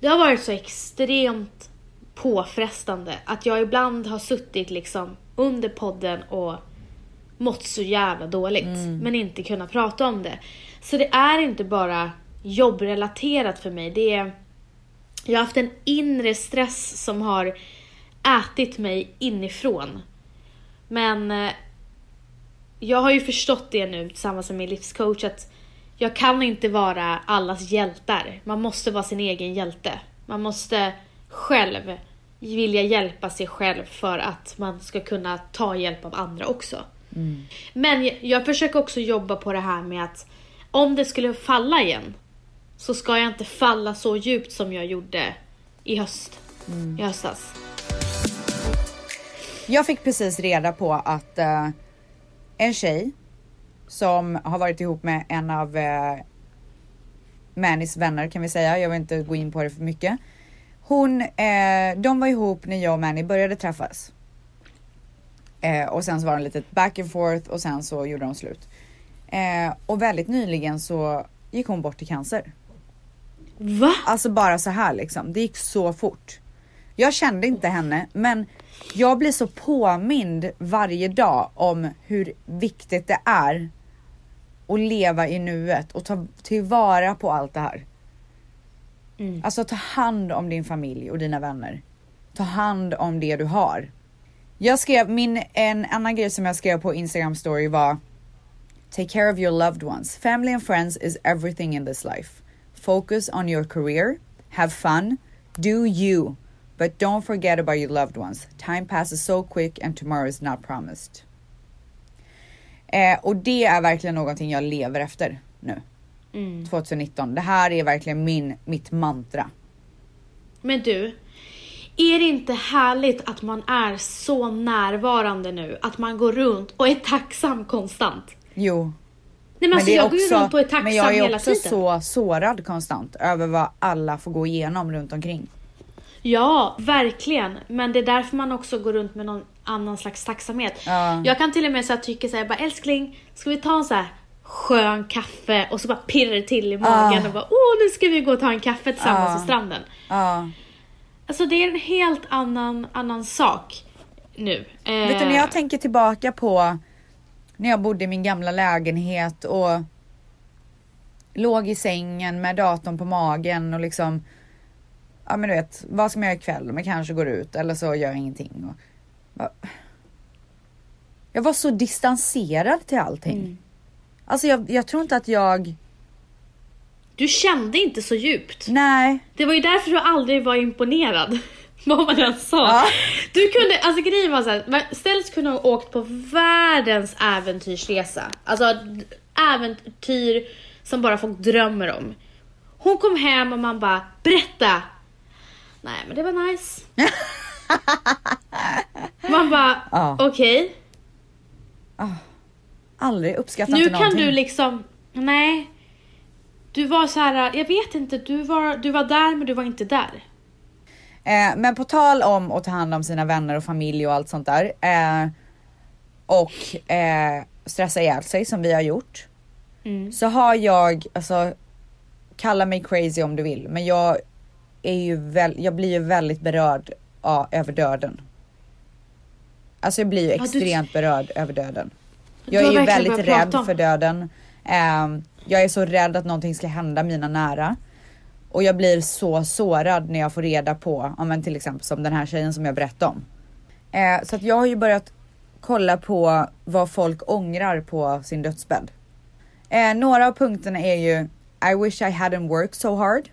Speaker 5: det har varit så extremt påfrestande att jag ibland har suttit liksom under podden och mått så jävla dåligt men inte kunnat prata om det. Så det är inte bara jobbrelaterat för mig. Det är, jag har haft en inre stress som har ätit mig inifrån. Men eh, jag har ju förstått det nu tillsammans med min livscoach att jag kan inte vara allas hjältar. Man måste vara sin egen hjälte. Man måste själv vilja hjälpa sig själv för att man ska kunna ta hjälp av andra också. Men jag, jag försöker också jobba på det här med att om det skulle falla igen så ska jag inte falla så djupt som jag gjorde i höst. I höstas.
Speaker 4: Jag fick precis reda på att eh, en tjej som har varit ihop med en av uh, Mannys vänner kan vi säga. Jag vill inte gå in på det för mycket. Hon, eh, de var ihop när jag och Manny började träffas. Eh, och sen så var det lite back and forth och sen så gjorde de slut. Eh, och väldigt nyligen så gick hon bort i cancer.
Speaker 5: Va?
Speaker 4: Alltså bara så här liksom. Det gick så fort. Jag kände inte henne, men jag blir så påmind varje dag om hur viktigt det är att leva i nuet och ta tillvara på allt det här. Alltså ta hand om din familj och dina vänner. Ta hand om det du har. Jag skrev min, en annan grej som jag skrev på Instagram story var Take care of your loved ones. Family and friends is everything in this life. Focus on your career, have fun, do you, but don't forget about your loved ones. Time passes so quick and tomorrow is not promised. Eh, och det är verkligen någonting jag lever efter nu. 2019. Det här är verkligen min, mitt mantra.
Speaker 5: Men du, är det inte härligt att man är så närvarande nu? Att man går runt och är tacksam konstant?
Speaker 4: Jo,
Speaker 5: Nej men,
Speaker 4: men
Speaker 5: alltså jag går ju
Speaker 4: också,
Speaker 5: runt och är tacksam
Speaker 4: men jag är
Speaker 5: hela
Speaker 4: också
Speaker 5: tiden.
Speaker 4: så sårad konstant över vad alla får gå igenom runt omkring.
Speaker 5: Ja, verkligen. Men det är därför man också går runt med någon annan slags tacksamhet.
Speaker 4: Ja.
Speaker 5: Jag kan till och med så här tycka såhär, bara älskling, ska vi ta en så här skön kaffe och så bara pirrar det till i magen
Speaker 4: Ah.
Speaker 5: och bara åh nu ska vi gå och ta en kaffe tillsammans
Speaker 4: Ah.
Speaker 5: vid stranden.
Speaker 4: Ja.
Speaker 5: Alltså det är en helt annan, annan sak nu. Eh,
Speaker 4: Vet du när jag tänker tillbaka på när jag bodde i min gamla lägenhet och låg i sängen med datorn på magen och liksom Ja men du vet, vad ska man göra ikväll? Man kanske går ut eller så gör jag ingenting. Och, jag var så distanserad till allting.
Speaker 5: Mm.
Speaker 4: Alltså jag, jag tror inte att jag,
Speaker 5: Du kände inte så djupt.
Speaker 4: nej.
Speaker 5: Det var ju därför du aldrig var imponerad. Vad man än sa.
Speaker 4: Ja.
Speaker 5: Du kunde, alltså grejen var såhär, Stells kunde ha åkt på världens äventyrsresa. Alltså äventyr som bara folk drömmer om. Hon kom hem och man bara, berätta! Nej men det var nice. man bara,
Speaker 4: Ja.
Speaker 5: okej.
Speaker 4: Aldrig uppskattat
Speaker 5: Nu kan
Speaker 4: någonting.
Speaker 5: du liksom, nej. Du var så här, jag vet inte, du var, du var där men du var inte där.
Speaker 4: Eh, men på tal om att ta hand om sina vänner och familj och allt sånt där. Eh, och eh, stressa ihjäl sig som vi har gjort.
Speaker 5: Mm.
Speaker 4: Så har jag, alltså kalla mig crazy om du vill, men jag är ju väl, jag blir ju väldigt berörd ja, över döden. Alltså jag blir ju
Speaker 5: du-
Speaker 4: extremt berörd över döden.
Speaker 5: Du
Speaker 4: Jag är ju väldigt rädd för döden. Ehm, jag är så rädd att någonting ska hända mina nära. Och jag blir så sårad när jag får reda på, ja, men till exempel som den här tjejen som jag berättade om. Eh, så att jag har ju börjat kolla på vad folk ångrar på sin dödsbädd. Eh, några av punkterna är ju I wish I hadn't worked so hard.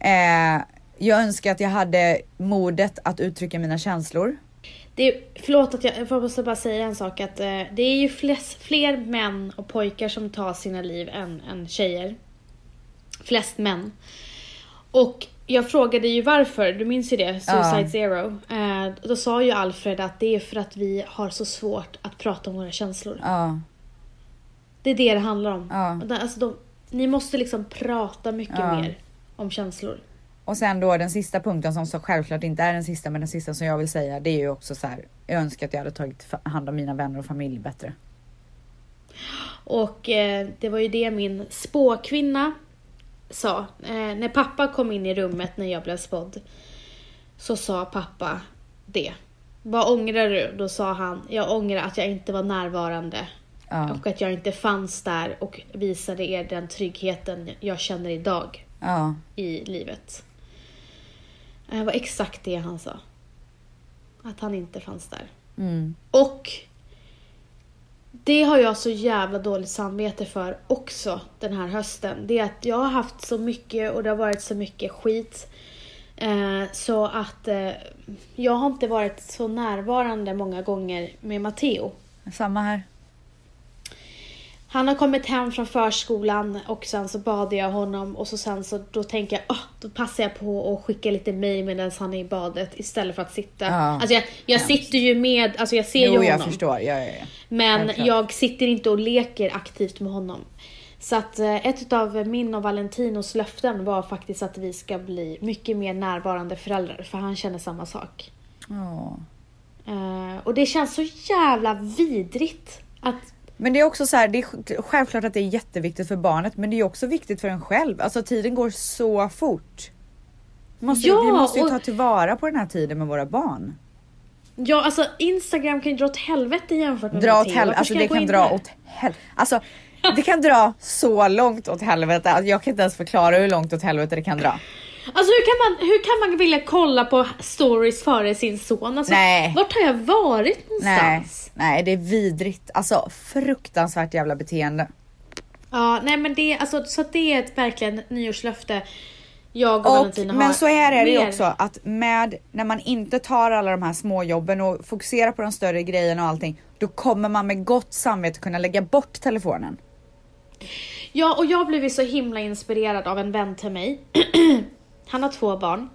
Speaker 4: Eh, jag önskar att jag hade modet att uttrycka mina känslor.
Speaker 5: Det är, förlåt att jag, jag måste bara säga en sak att eh, det är ju flest, fler män och pojkar som tar sina liv än, än tjejer. Flest män. Och jag frågade ju varför, du minns ju det, Suicide
Speaker 4: Ja.
Speaker 5: Zero. Eh, då sa ju Alfred att det är för att vi har så svårt att prata om våra känslor.
Speaker 4: Ja,
Speaker 5: Det är det det handlar om.
Speaker 4: Ja.
Speaker 5: Alltså de, ni måste liksom prata mycket
Speaker 4: Ja.
Speaker 5: mer om känslor.
Speaker 4: Och sen då den sista punkten som så självklart inte är den sista men den sista som jag vill säga det är ju också så här. Jag önskar att jag hade tagit hand om mina vänner och familj bättre.
Speaker 5: Och eh, det var ju det min spåkvinna sa. Eh, när pappa kom in i rummet när jag blev spådd så sa pappa det. Vad ångrar du? Då sa han, jag ångrar att jag inte var närvarande
Speaker 4: Ja.
Speaker 5: Och att jag inte fanns där och visade er den tryggheten jag känner idag
Speaker 4: Ja.
Speaker 5: i livet. Eh, Det var exakt det han sa. Att han inte fanns där.
Speaker 4: Mm.
Speaker 5: Och det har jag så jävla dåligt samvete för också den här hösten. Det är att jag har haft så mycket och det har varit så mycket skit. Eh, så att eh, jag har inte varit så närvarande många gånger med Matteo.
Speaker 4: Samma här.
Speaker 5: Han har kommit hem från förskolan och sen så badar jag honom och så sen så då tänker jag, ah, då passar jag på att skicka lite mejl medan han är i badet istället för att sitta.
Speaker 4: Ja.
Speaker 5: Alltså jag, jag sitter ju med, alltså jag ser ju
Speaker 4: Jo,
Speaker 5: honom.
Speaker 4: jag förstår. Ja, ja, ja.
Speaker 5: Men
Speaker 4: Självklart.
Speaker 5: jag sitter inte och leker aktivt med honom. Så att eh, ett av min och Valentinos löften var faktiskt att vi ska bli mycket mer närvarande föräldrar, för han känner samma sak. Eh, och det känns så jävla vidrigt att
Speaker 4: Men det är också så här, det är sj- självklart att det är jätteviktigt för barnet, men det är också viktigt för en själv. Alltså tiden går så fort. Måste,
Speaker 5: Ja,
Speaker 4: vi måste ju
Speaker 5: och-
Speaker 4: ta tillvara på den här tiden med våra barn.
Speaker 5: Ja, alltså Instagram kan ju dra åt helvete jämfört med
Speaker 4: Dra åt
Speaker 5: Matteo.
Speaker 4: helvete,
Speaker 5: Varför
Speaker 4: alltså det kan dra åt helvete. Alltså det kan dra så långt åt helvete. Alltså, jag kan inte ens förklara hur långt åt helvete det kan dra.
Speaker 5: Alltså hur kan, man, hur kan man vilja kolla på stories före sin son? Alltså,
Speaker 4: Nej.
Speaker 5: Vart har jag varit
Speaker 4: Nej,
Speaker 5: någonstans?
Speaker 4: nej det är vidrigt. Alltså fruktansvärt jävla beteende.
Speaker 5: Ja, nej men det, alltså, så det är ett verkligen nyårslöfte jag och,
Speaker 4: Och,
Speaker 5: Valentina har.
Speaker 4: men så här är det ju också att med när man inte tar alla de här små jobben och fokuserar på de större grejerna och allting, då kommer man med gott samvete kunna lägga bort telefonen.
Speaker 5: Ja, och jag har blivit så himla inspirerad av en vän till mig. han har två barn.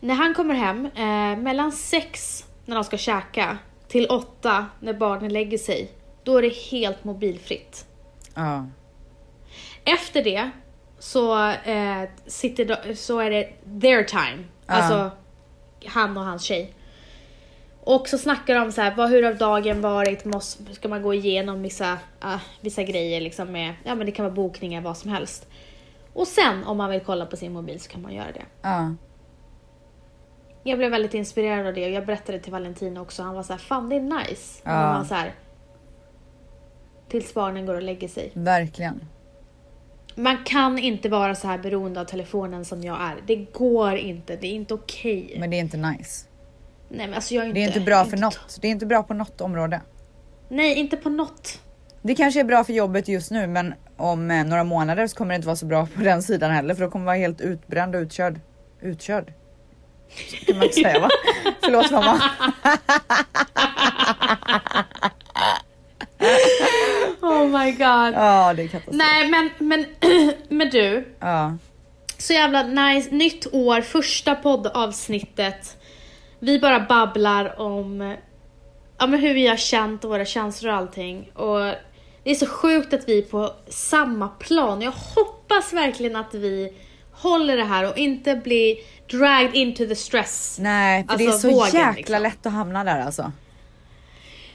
Speaker 5: När han kommer hem, eh, mellan sex när de ska käka, till åtta när barnen lägger sig, då är det helt mobilfritt.
Speaker 4: Ja.
Speaker 5: Efter det så, eh, sitter de, så är det their time. Alltså han och hans tjej. Och så snackar de så här, vad, hur har dagen varit? Måste, ska man gå igenom vissa, ah, vissa grejer liksom med, ja men det kan vara bokningar, vad som helst. Och sen om man vill kolla på sin mobil så kan man göra det.
Speaker 4: Ja.
Speaker 5: Jag blev väldigt inspirerad av det och jag berättade till Valentin också. Han var så här, fan det är nice.
Speaker 4: Ja.
Speaker 5: man var så här, tills barnen går och lägger sig.
Speaker 4: Verkligen.
Speaker 5: Man kan inte vara så här beroende av telefonen som jag är. Det går inte, det är inte okej.
Speaker 4: Men det är inte nice.
Speaker 5: Nej men alltså jag är inte...
Speaker 4: Det är inte bra för
Speaker 5: inte-
Speaker 4: något. Det är inte bra på något område.
Speaker 5: Nej, inte på något.
Speaker 4: Det kanske är bra för jobbet just nu men om eh, några månader så kommer det inte vara så bra på den sidan heller för då kommer vara helt utbränd och utkörd. Utkörd? Så kan man inte säga va? Förlåt mamma.
Speaker 5: Oh my god.
Speaker 4: Ja det är katastrof.
Speaker 5: Nej men, men, men du.
Speaker 4: Ja.
Speaker 5: Så jävla nice. Nytt år, första poddavsnittet. Vi bara babblar om ja, men hur vi har känt och våra känslor och allting. Och det är så sjukt att vi är på samma plan. Jag hoppas verkligen att vi håller det här och inte blir dragged into the stress.
Speaker 4: Nej för det är
Speaker 5: Alltså,
Speaker 4: så
Speaker 5: vågen,
Speaker 4: jäkla
Speaker 5: liksom.
Speaker 4: lätt att hamna där alltså.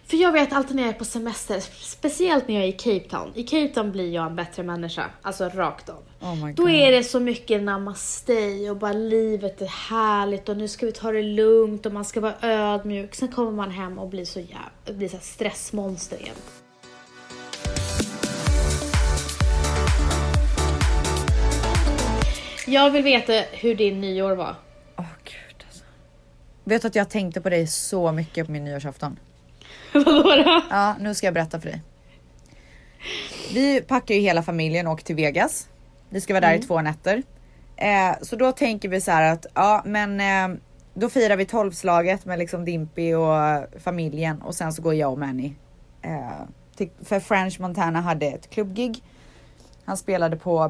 Speaker 5: För jag vet alltid när jag är på semester, speciellt när jag är i Cape Town. I Cape Town blir jag en bättre människa, alltså rakt av.
Speaker 4: Oh my
Speaker 5: Då är det så mycket namaste och bara livet är härligt och nu ska vi ta det lugnt och man ska vara ödmjuk. Sen kommer man hem och blir så jävla, blir så stressmonster igen. Jag vill veta hur din nyår var.
Speaker 4: Åh gud alltså. Vet du att jag tänkte på dig så mycket på min nyårsafton?
Speaker 5: Vadå då?
Speaker 4: Ja, nu ska jag berätta för dig. Vi packar ju hela familjen och åker till Vegas. Vi ska vara där i två nätter. Eh, så då tänker vi så här att ja, men eh, då firar vi tolvslaget med liksom Dimpy och familjen och sen så går jag och Manny. Eh, till, för French Montana hade ett klubbgig. Han spelade på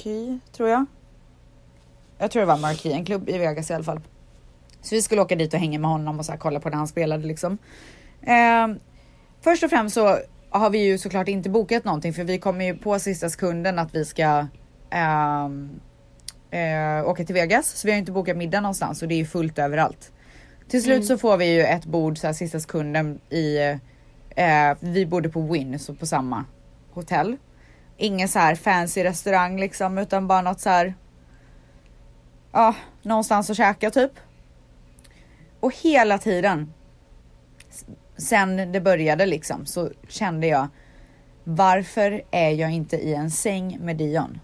Speaker 4: Marquee tror jag. Jag tror det var Marquee, en klubb i Vegas i alla fall. Så vi skulle åka dit och hänga med honom och så här kolla på när han spelade liksom. Eh, först och främst så har vi ju såklart inte bokat någonting för vi kommer ju på sista sekunden att vi ska ehm, eh, åka till Vegas. Så vi har inte bokat middag någonstans och det är ju fullt överallt. Till slut så får vi ju ett bord så här sista sekunden i, eh, vi bodde på Win, så på samma hotell. Ingen så här fancy restaurang liksom utan bara något så här. Ja, någonstans att käka typ. Och hela tiden sen det började liksom så kände jag varför är jag inte i en säng med Dion?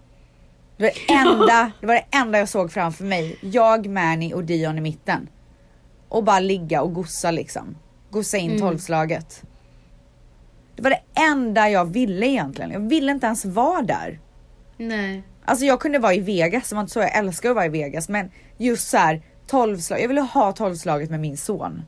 Speaker 4: Det var det enda, det var det enda jag såg framför mig. Jag, Manny och Dion i mitten. Och bara ligga och gossa liksom. Gossa in tolvslaget. Det var det enda jag ville egentligen. Jag ville inte ens vara där.
Speaker 5: Nej.
Speaker 4: Alltså jag kunde vara i Vegas, det var inte så jag älskar att vara i Vegas men just så här tolvslag, jag ville ha tolvslaget med min son.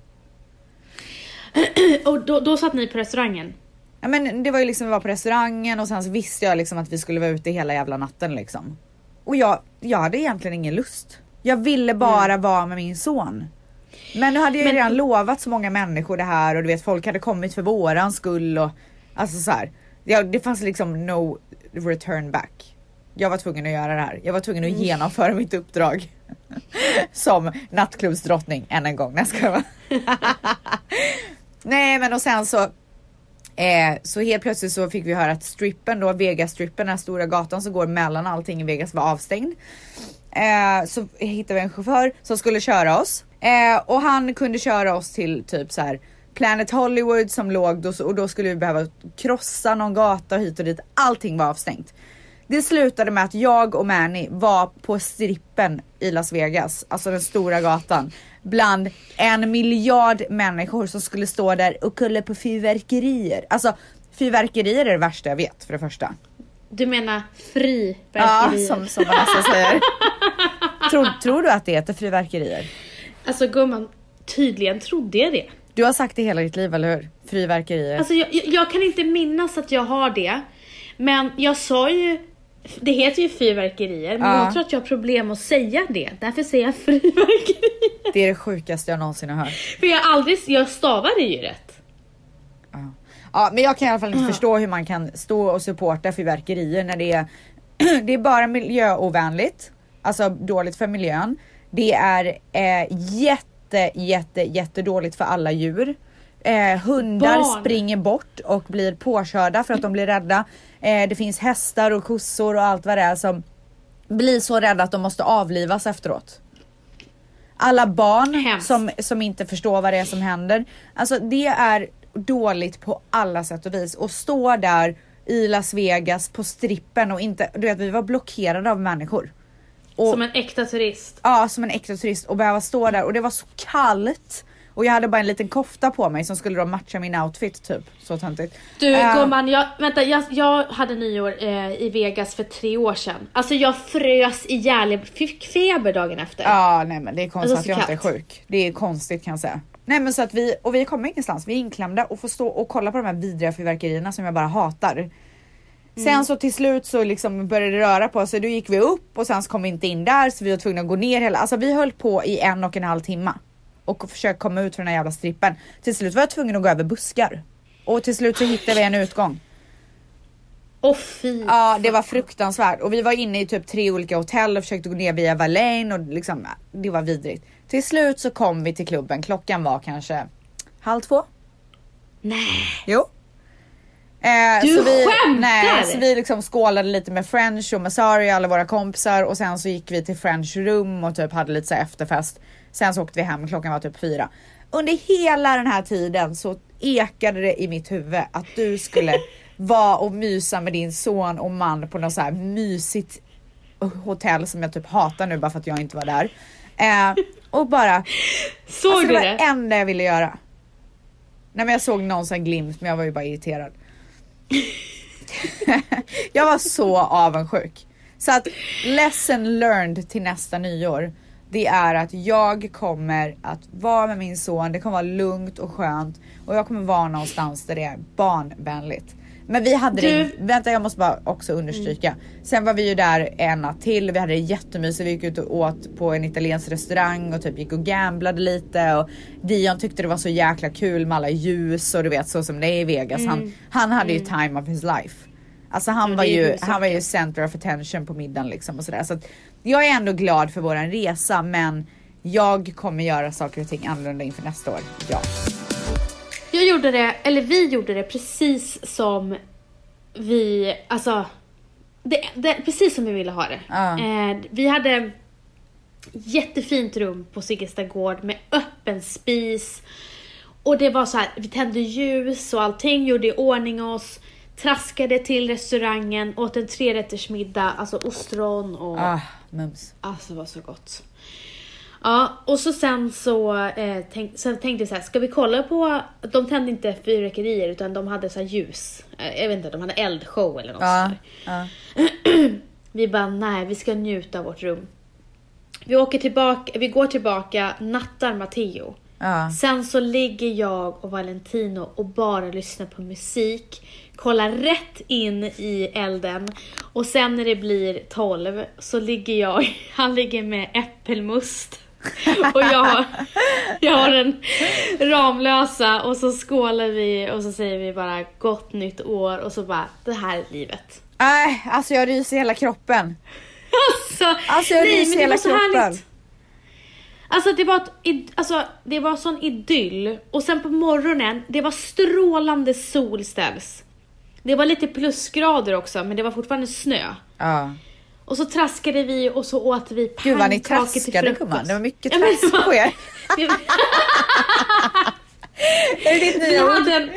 Speaker 5: Och då, då satt ni på restaurangen?
Speaker 4: Ja, men det var ju liksom, vi var på restaurangen och sen så visste jag liksom att vi skulle vara ute hela jävla natten liksom. Och jag, jag hade egentligen ingen lust. Jag ville bara vara med min son. Men nu hade jag ju
Speaker 5: Men-
Speaker 4: redan lovat så många människor det här och du vet folk hade kommit för våran skull och alltså så här. Ja, det fanns liksom no return back. Jag var tvungen att göra det här. Jag var tvungen att genomföra mitt uppdrag. Som nattklubbsdrottning än en gång. Bara. Nej men och sen så Eh, så helt plötsligt så fick vi höra att strippen då, Vegas-strippen, den här stora gatan som går mellan allting i Vegas var avstängd. Eh, så hittade vi en chaufför som skulle köra oss eh, och han kunde köra oss till typ så här Planet Hollywood som låg då, och då skulle vi behöva krossa någon gata hit och dit. Allting var avstängt. Det slutade med att jag och Manny var på strippen i Las Vegas, alltså den stora gatan, bland en miljard människor som skulle stå där och kolla på fyrverkerier. Alltså fyrverkerier är det värsta jag vet för det första.
Speaker 5: Du menar
Speaker 4: Ja,
Speaker 5: friverkerier?
Speaker 4: som, som Vanessa säger. tror, tror du att det heter fyrverkerier?
Speaker 5: Alltså gumman, tydligen trodde jag det.
Speaker 4: Du har sagt det hela ditt liv, eller hur? Fyrverkerier.
Speaker 5: Alltså jag, jag, jag kan inte minnas att jag har det. Men jag sa ju, det heter ju fyrverkerier, men
Speaker 4: Ja.
Speaker 5: jag tror att jag har problem att säga det. Därför säger jag fyrverkerier.
Speaker 4: Det är det sjukaste jag någonsin har hört.
Speaker 5: För jag aldrig, jag stavar det ju rätt.
Speaker 4: Ja, men jag kan i alla fall inte förstå hur man kan stå och supporta fyrverkerier när det är, det är bara miljöovänligt, alltså dåligt för miljön. Det är eh, jätte, jätte, jättedåligt för alla djur. Eh, hundar
Speaker 5: Barn.
Speaker 4: springer bort och blir påkörda för att de blir rädda. Eh, det finns hästar och kossor och allt vad det är som blir så rädda att de måste avlivas efteråt. Alla barn
Speaker 5: Hemskt.
Speaker 4: som, som inte förstår vad det är som händer. Alltså det är dåligt på alla sätt och vis. Och stå där i Las Vegas på strippen och inte, du vet vi var blockerade av människor. Och,
Speaker 5: Som en äkta turist.
Speaker 4: Ja, som en äkta turist och behöva stå där och det var så kallt. Och jag hade bara en liten kofta på mig som skulle då matcha min outfit typ. Så töntigt.
Speaker 5: Du
Speaker 4: Eh,
Speaker 5: gumman, jag, vänta, jag, jag hade nyår eh, i Vegas för tre år sedan. Alltså jag frös ihjäl, jag fick feber dagen efter.
Speaker 4: Ja, nej men det är konstigt
Speaker 5: Alltså,
Speaker 4: att jag inte är
Speaker 5: kallt.
Speaker 4: sjuk. Det är konstigt kan jag säga. Nej men så att vi, och vi kommer ingenstans. Vi är inklämda och får stå och kolla på de här vidriga fyrverkerierna som jag bara hatar. Sen så till slut så liksom började det röra på sig. Då gick vi upp och sen så kom vi inte in där så vi var tvungna att gå ner hela. Alltså vi höll på i en och en halv timme och försökte komma ut från den här jävla strippen. Till slut var jag tvungen att gå över buskar och till slut så hittade vi en utgång.
Speaker 5: Åh fy.
Speaker 4: Ja, det var fruktansvärt och vi var inne i typ tre olika hotell och försökte gå ner via Valane och liksom det var vidrigt. Till slut så kom vi till klubben. Klockan var kanske halv två.
Speaker 5: Nej.
Speaker 4: Jo. Eh,
Speaker 5: Du
Speaker 4: så vi,
Speaker 5: skämtar?
Speaker 4: Nej, så vi liksom skålade lite med French och Masari, alla våra kompisar och sen så gick vi till French room och typ hade lite så efterfest. Sen så åkte vi hem, klockan var typ fyra. Under hela den här tiden så ekade det i mitt huvud att du skulle vara och mysa med din son och man på något så här mysigt hotell som jag typ hatar nu bara för att jag inte var där. Eh, och bara
Speaker 5: Såg
Speaker 4: alltså,
Speaker 5: du
Speaker 4: det
Speaker 5: det?
Speaker 4: var det enda jag ville göra. Nej men jag såg någon sån glimt men jag var ju bara irriterad. jag var så avundsjuk. Så att lesson learned till nästa nyår. Det är att jag kommer att vara med min son. Det kommer vara lugnt och skönt och jag kommer vara någonstans där det är barnvänligt. Men vi hade
Speaker 5: Du-
Speaker 4: det, vänta jag måste bara också understryka. Sen var vi ju där en natt till, vi hade det jättemysigt, vi gick ut och åt på en italiensk restaurang och typ gick och gamblade lite och Dion tyckte det var så jäkla kul med alla ljus och du vet så som det är i Vegas. Han, han hade ju time of his life. Alltså han
Speaker 5: Ja,
Speaker 4: var ju, han var ju center of attention på middagen liksom och sådär. Så att jag är ändå glad för våran resa men jag kommer göra saker och ting annorlunda inför nästa år. Ja.
Speaker 5: Jag gjorde det, eller vi gjorde det precis som vi, alltså, det, det, precis som vi ville ha det.
Speaker 4: Ja.
Speaker 5: Eh, vi hade jättefint rum på Siggesta gård med öppen spis Och det var så här, vi tände ljus och allting, gjorde i ordning oss, traskade till restaurangen, åt en trerättersmiddag, alltså ostron och
Speaker 4: Ah, mums.
Speaker 5: Alltså det var så gott. Ja, och så sen så eh, tänk, sen tänkte jag så här, ska vi kolla på, de tände inte fyrverkerier utan de hade så ljus. Eh, jag vet inte, de hade eldshow eller något
Speaker 4: Ja, ja.
Speaker 5: Vi bara, nej vi ska njuta av vårt rum. Vi åker tillbaka, vi går tillbaka, nattar Matteo.
Speaker 4: ja.
Speaker 5: Sen så ligger jag och Valentino och bara lyssnar på musik, kollar rätt in i elden och sen när det blir 12 så ligger jag, han ligger med äppelmust och jag, har- jag har en Ramlösa och så skålar vi och så säger vi bara gott nytt år och så bara det här är livet.
Speaker 4: Nej, alltså jag ryser hela kroppen.
Speaker 5: Alltså,
Speaker 4: Alltså jag
Speaker 5: nej,
Speaker 4: ryser hela kroppen.
Speaker 5: härligt. Alltså det var, ett, alltså det var sån idyll och sen på morgonen, det var strålande solställs. Det var lite plusgrader också men det var fortfarande snö.
Speaker 4: Ja.
Speaker 5: Och så traskade vi och så åt vi pannkakor
Speaker 4: Gud vad ni
Speaker 5: till
Speaker 4: traskade
Speaker 5: frukost.
Speaker 4: gumman, det var mycket
Speaker 5: Ja,
Speaker 4: trask på er. Är det ditt
Speaker 5: Vi
Speaker 4: nya ord?
Speaker 5: hade, en,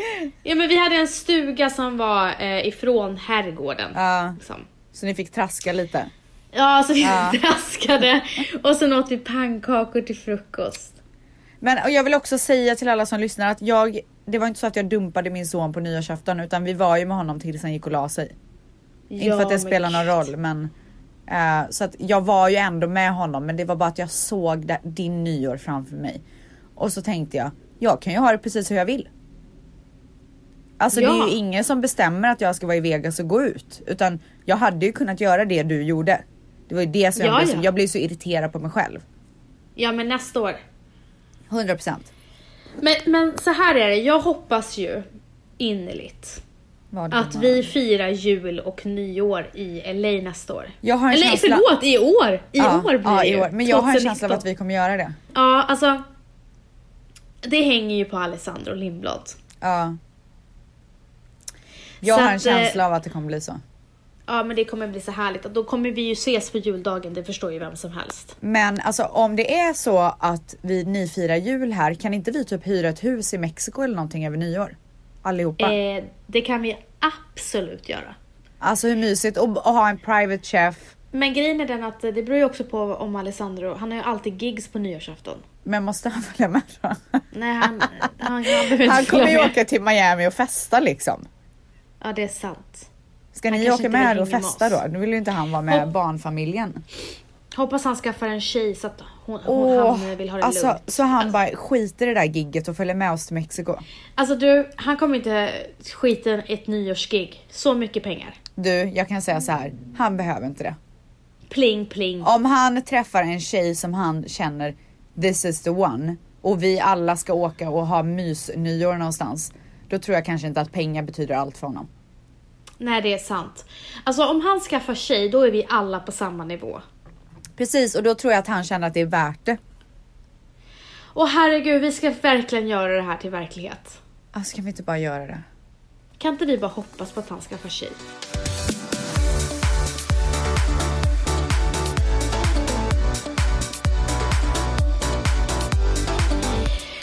Speaker 5: ja, men vi hade en stuga som var eh, ifrån herrgården.
Speaker 4: Ja,
Speaker 5: Liksom.
Speaker 4: så ni fick traska lite.
Speaker 5: Ja, så vi
Speaker 4: Ja.
Speaker 5: traskade och sen åt vi pannkakor till frukost.
Speaker 4: Men och jag vill också säga till alla som lyssnar att jag, det var inte så att jag dumpade min son på nyårsafton utan vi var ju med honom tills han gick och la sig. inte för att det spelar någon roll men eh, så att jag var ju ändå med honom men det var bara att jag såg det, din nyår framför mig. Och så tänkte jag, jag kan ju ha det precis hur jag vill. Alltså det är
Speaker 5: Ja.
Speaker 4: ju ingen som bestämmer att jag ska vara i Vegas och gå ut. Utan jag hade ju kunnat göra det du gjorde. Det var ju det som jag,
Speaker 5: Ja,
Speaker 4: blev, så,
Speaker 5: ja.
Speaker 4: jag blev så irriterad på mig själv.
Speaker 5: Ja, men nästa år.
Speaker 4: 100%.
Speaker 5: Men, men så här är det, jag hoppas ju innerligt att vi firar jul och nyår i LA nästa år.
Speaker 4: Jag har en
Speaker 5: Eller
Speaker 4: känsla-
Speaker 5: förlåt, i år! I
Speaker 4: ja,
Speaker 5: år blir
Speaker 4: ja,
Speaker 5: det
Speaker 4: i
Speaker 5: ju.
Speaker 4: år. Men jag har en
Speaker 5: 2019.
Speaker 4: känsla av att vi kommer göra det.
Speaker 5: Ja, alltså. Det hänger ju på Alessandro Lindblad.
Speaker 4: Ja. Jag
Speaker 5: Så
Speaker 4: har en
Speaker 5: att, eh,
Speaker 4: känsla av att det kommer bli så.
Speaker 5: Ja, men det kommer bli så härligt. Då kommer vi ju ses på juldagen, det förstår ju vem som helst.
Speaker 4: Men alltså om det är så att vi ni firar jul här, kan inte vi typ hyra ett hus i Mexiko eller någonting över nyår? Allihopa.
Speaker 5: Eh, det kan vi absolut göra.
Speaker 4: Alltså hur mysigt och, och ha en private chef.
Speaker 5: Men grejen är den att eh, det beror ju också på om Alessandro, han har ju alltid gigs på nyårsafton.
Speaker 4: Men måste han följa med då?
Speaker 5: Nej, han, han, han
Speaker 4: Han kommer ju
Speaker 5: med.
Speaker 4: åka till Miami och festa liksom.
Speaker 5: Ja, det är sant.
Speaker 4: Ska
Speaker 5: Han
Speaker 4: ni åka med och
Speaker 5: med
Speaker 4: festa
Speaker 5: oss.
Speaker 4: då? Nu vill ju inte han vara med
Speaker 5: Hopp-
Speaker 4: barnfamiljen.
Speaker 5: Hoppas han skaffar en tjej så att hon, hon, han vill ha det
Speaker 4: alltså,
Speaker 5: lugnt.
Speaker 4: så han bara skiter i det där gigget och följer med oss till Mexiko.
Speaker 5: Alltså du, han kommer inte skita i ett nyårsgig. Så mycket pengar.
Speaker 4: Du, jag kan säga så här. Han behöver inte det.
Speaker 5: Pling pling.
Speaker 4: Om han träffar en tjej som han känner this is the one och vi alla ska åka och ha mysnyår någonstans. Då tror jag kanske inte att pengar betyder allt för honom.
Speaker 5: Nej, det är sant. Alltså om han skaffar tjej, då är vi alla på samma nivå.
Speaker 4: Precis, och då tror jag att han känner att det är värt det.
Speaker 5: Och herregud, vi ska verkligen göra det här till verklighet.
Speaker 4: Alltså kan vi inte bara göra det?
Speaker 5: Kan inte vi bara hoppas på att han skaffar tjej?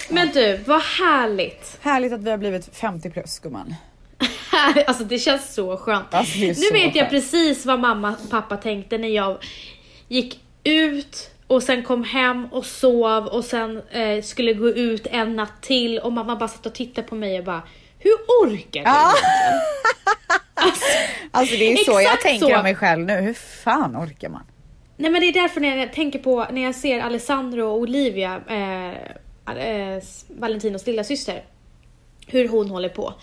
Speaker 5: Men du, vad härligt!
Speaker 4: Härligt att vi har blivit 50 plus gumman.
Speaker 5: Alltså det känns så skönt.
Speaker 4: Alltså, det
Speaker 5: nu
Speaker 4: så
Speaker 5: vet jag
Speaker 4: skönt.
Speaker 5: precis vad mamma och pappa tänkte när jag gick ut och sen kom hem och sov och sen eh, skulle gå ut en natt till och mamma bara satt och tittade på mig och bara Hur orkar du?
Speaker 4: Ja. Alltså det är så jag tänker
Speaker 5: så.
Speaker 4: om mig själv nu. Hur fan orkar man?
Speaker 5: Nej men det är därför när jag tänker på när jag ser Alessandro och Olivia, eh, eh, Valentinos lilla syster, hur hon håller på.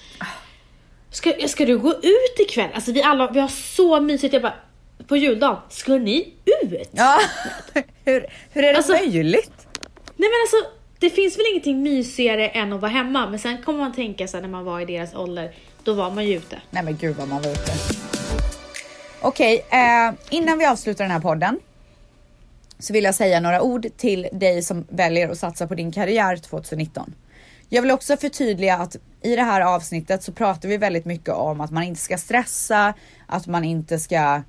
Speaker 5: Ska, ska du gå ut ikväll? Alltså vi alla, vi har så mysigt. Jag bara, på juldagen, ska ni ut?
Speaker 4: Ja, hur, hur är det
Speaker 5: Alltså-
Speaker 4: möjligt?
Speaker 5: Nej men alltså, det finns väl ingenting mysigare än att vara hemma. Men sen kommer man tänka sig när man var i deras ålder, då var man ju ute.
Speaker 4: Nej men gud vad man var ute. Okej, eh, innan vi avslutar den här podden så vill jag säga några ord till dig som väljer att satsa på din karriär 2019. Jag vill också förtydliga att i det här avsnittet så pratar vi väldigt mycket om att man inte ska stressa, att man inte ska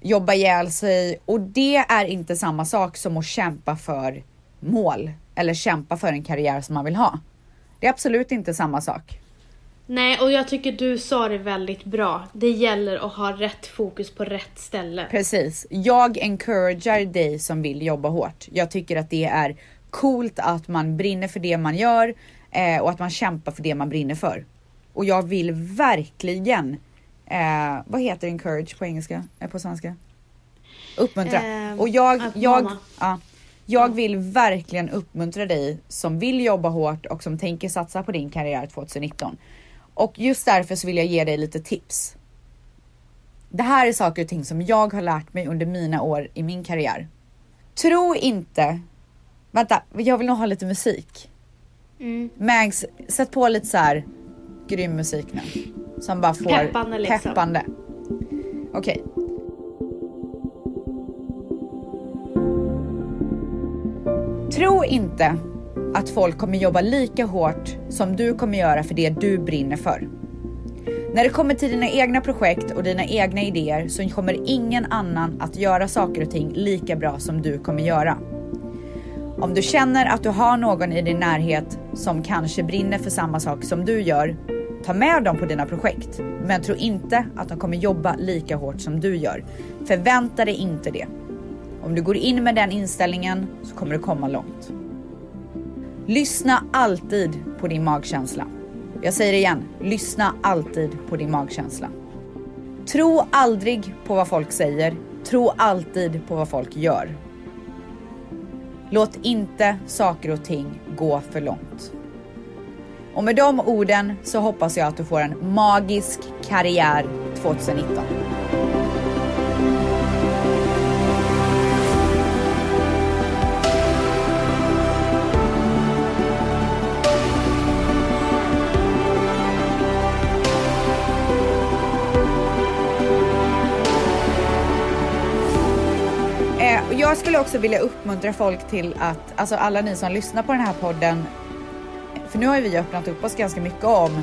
Speaker 4: jobba ihjäl sig och det är inte samma sak som att kämpa för mål eller kämpa för en karriär som man vill ha. Det är absolut inte samma sak.
Speaker 5: Nej, och jag tycker du sa det väldigt bra. Det gäller att ha rätt fokus på rätt ställe.
Speaker 4: Precis. Jag encouragear dig som vill jobba hårt. Jag tycker att det är coolt att man brinner för det man gör eh, och att man kämpar för det man brinner för. Och jag vill verkligen, eh, vad heter encourage på engelska, eh, på svenska? Uppmuntra.
Speaker 5: Eh,
Speaker 4: och jag, jag, ja, jag vill verkligen uppmuntra dig som vill jobba hårt och som tänker satsa på din karriär 2019. Och just därför så vill jag ge dig lite tips. Det här är saker och ting som jag har lärt mig under mina år i min karriär. Tro inte, vänta, jag vill nog ha lite musik.
Speaker 5: Mm.
Speaker 4: Mags, sätt på lite så här grym musik nu. Som bara får
Speaker 5: Peppande liksom.
Speaker 4: peppande. Okej. Tro inte att folk kommer jobba lika hårt som du kommer göra för det du brinner för. När det kommer till dina egna projekt och dina egna idéer så kommer ingen annan att göra saker och ting lika bra som du kommer göra. Om du känner att du har någon i din närhet som kanske brinner för samma sak som du gör, ta med dem på dina projekt. Men tro inte att de kommer jobba lika hårt som du gör. Förvänta dig inte det. Om du går in med den inställningen så kommer du komma långt. Lyssna alltid på din magkänsla. Jag säger det igen, lyssna alltid på din magkänsla. Tro aldrig på vad folk säger, tro alltid på vad folk gör. Låt inte saker och ting gå för långt. Och med de orden så hoppas jag att du får en magisk karriär 2019. Eh, jag skulle också vilja uppmuntra folk till att, alltså alla ni som lyssnar på den här podden, för nu har ju vi öppnat upp oss ganska mycket om,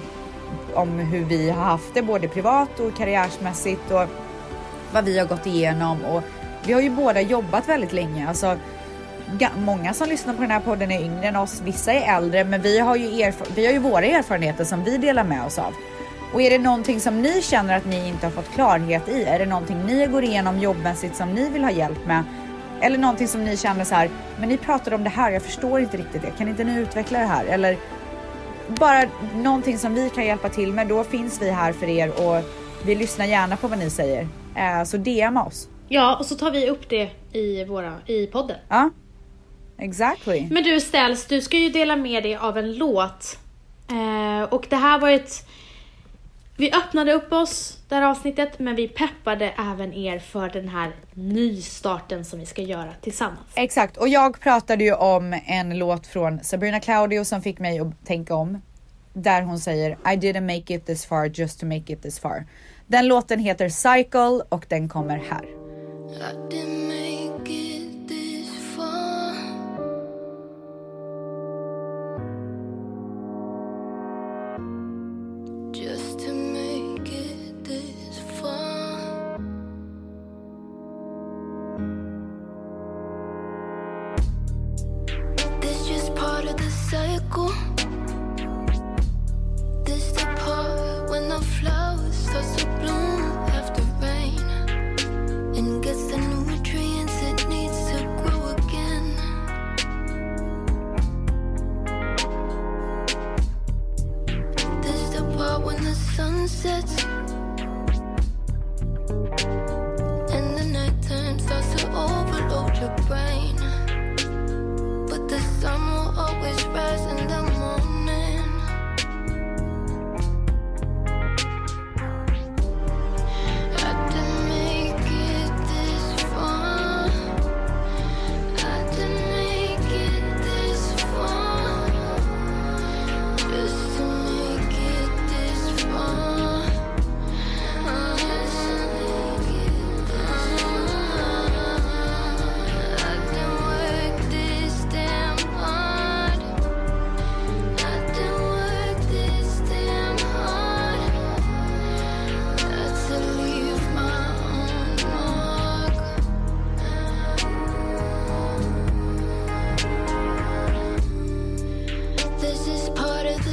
Speaker 4: om hur vi har haft det både privat och karriärsmässigt och vad vi har gått igenom och vi har ju båda jobbat väldigt länge. Alltså, många som lyssnar på den här podden är yngre än oss, vissa är äldre, men vi har ju, erf- vi har ju våra erfarenheter som vi delar med oss av. Och är det någonting som ni känner att ni inte har fått klarhet i? Är det någonting ni går igenom jobbmässigt som ni vill ha hjälp med? Eller någonting som ni känner så här, men ni pratade om det här, jag förstår inte riktigt det. Kan inte ni utveckla det här? Eller bara någonting som vi kan hjälpa till med, då finns vi här för er och vi lyssnar gärna på vad ni säger. Eh, Så DMa oss.
Speaker 5: Ja, och så tar vi upp det i, våra, i podden.
Speaker 4: Ja, exactly.
Speaker 5: Men du Ställs, du ska ju dela med dig av en låt. Eh, och det här var ett... Vi öppnade upp oss det här avsnittet, men vi peppade även er för den här nystarten som vi ska göra tillsammans.
Speaker 4: Exakt, och jag pratade ju om en låt från Sabrina Claudio som fick mig att tänka om. Där hon säger I didn't make it this far just to make it this far. Den låten heter Cycle och den kommer här.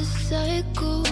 Speaker 6: cycle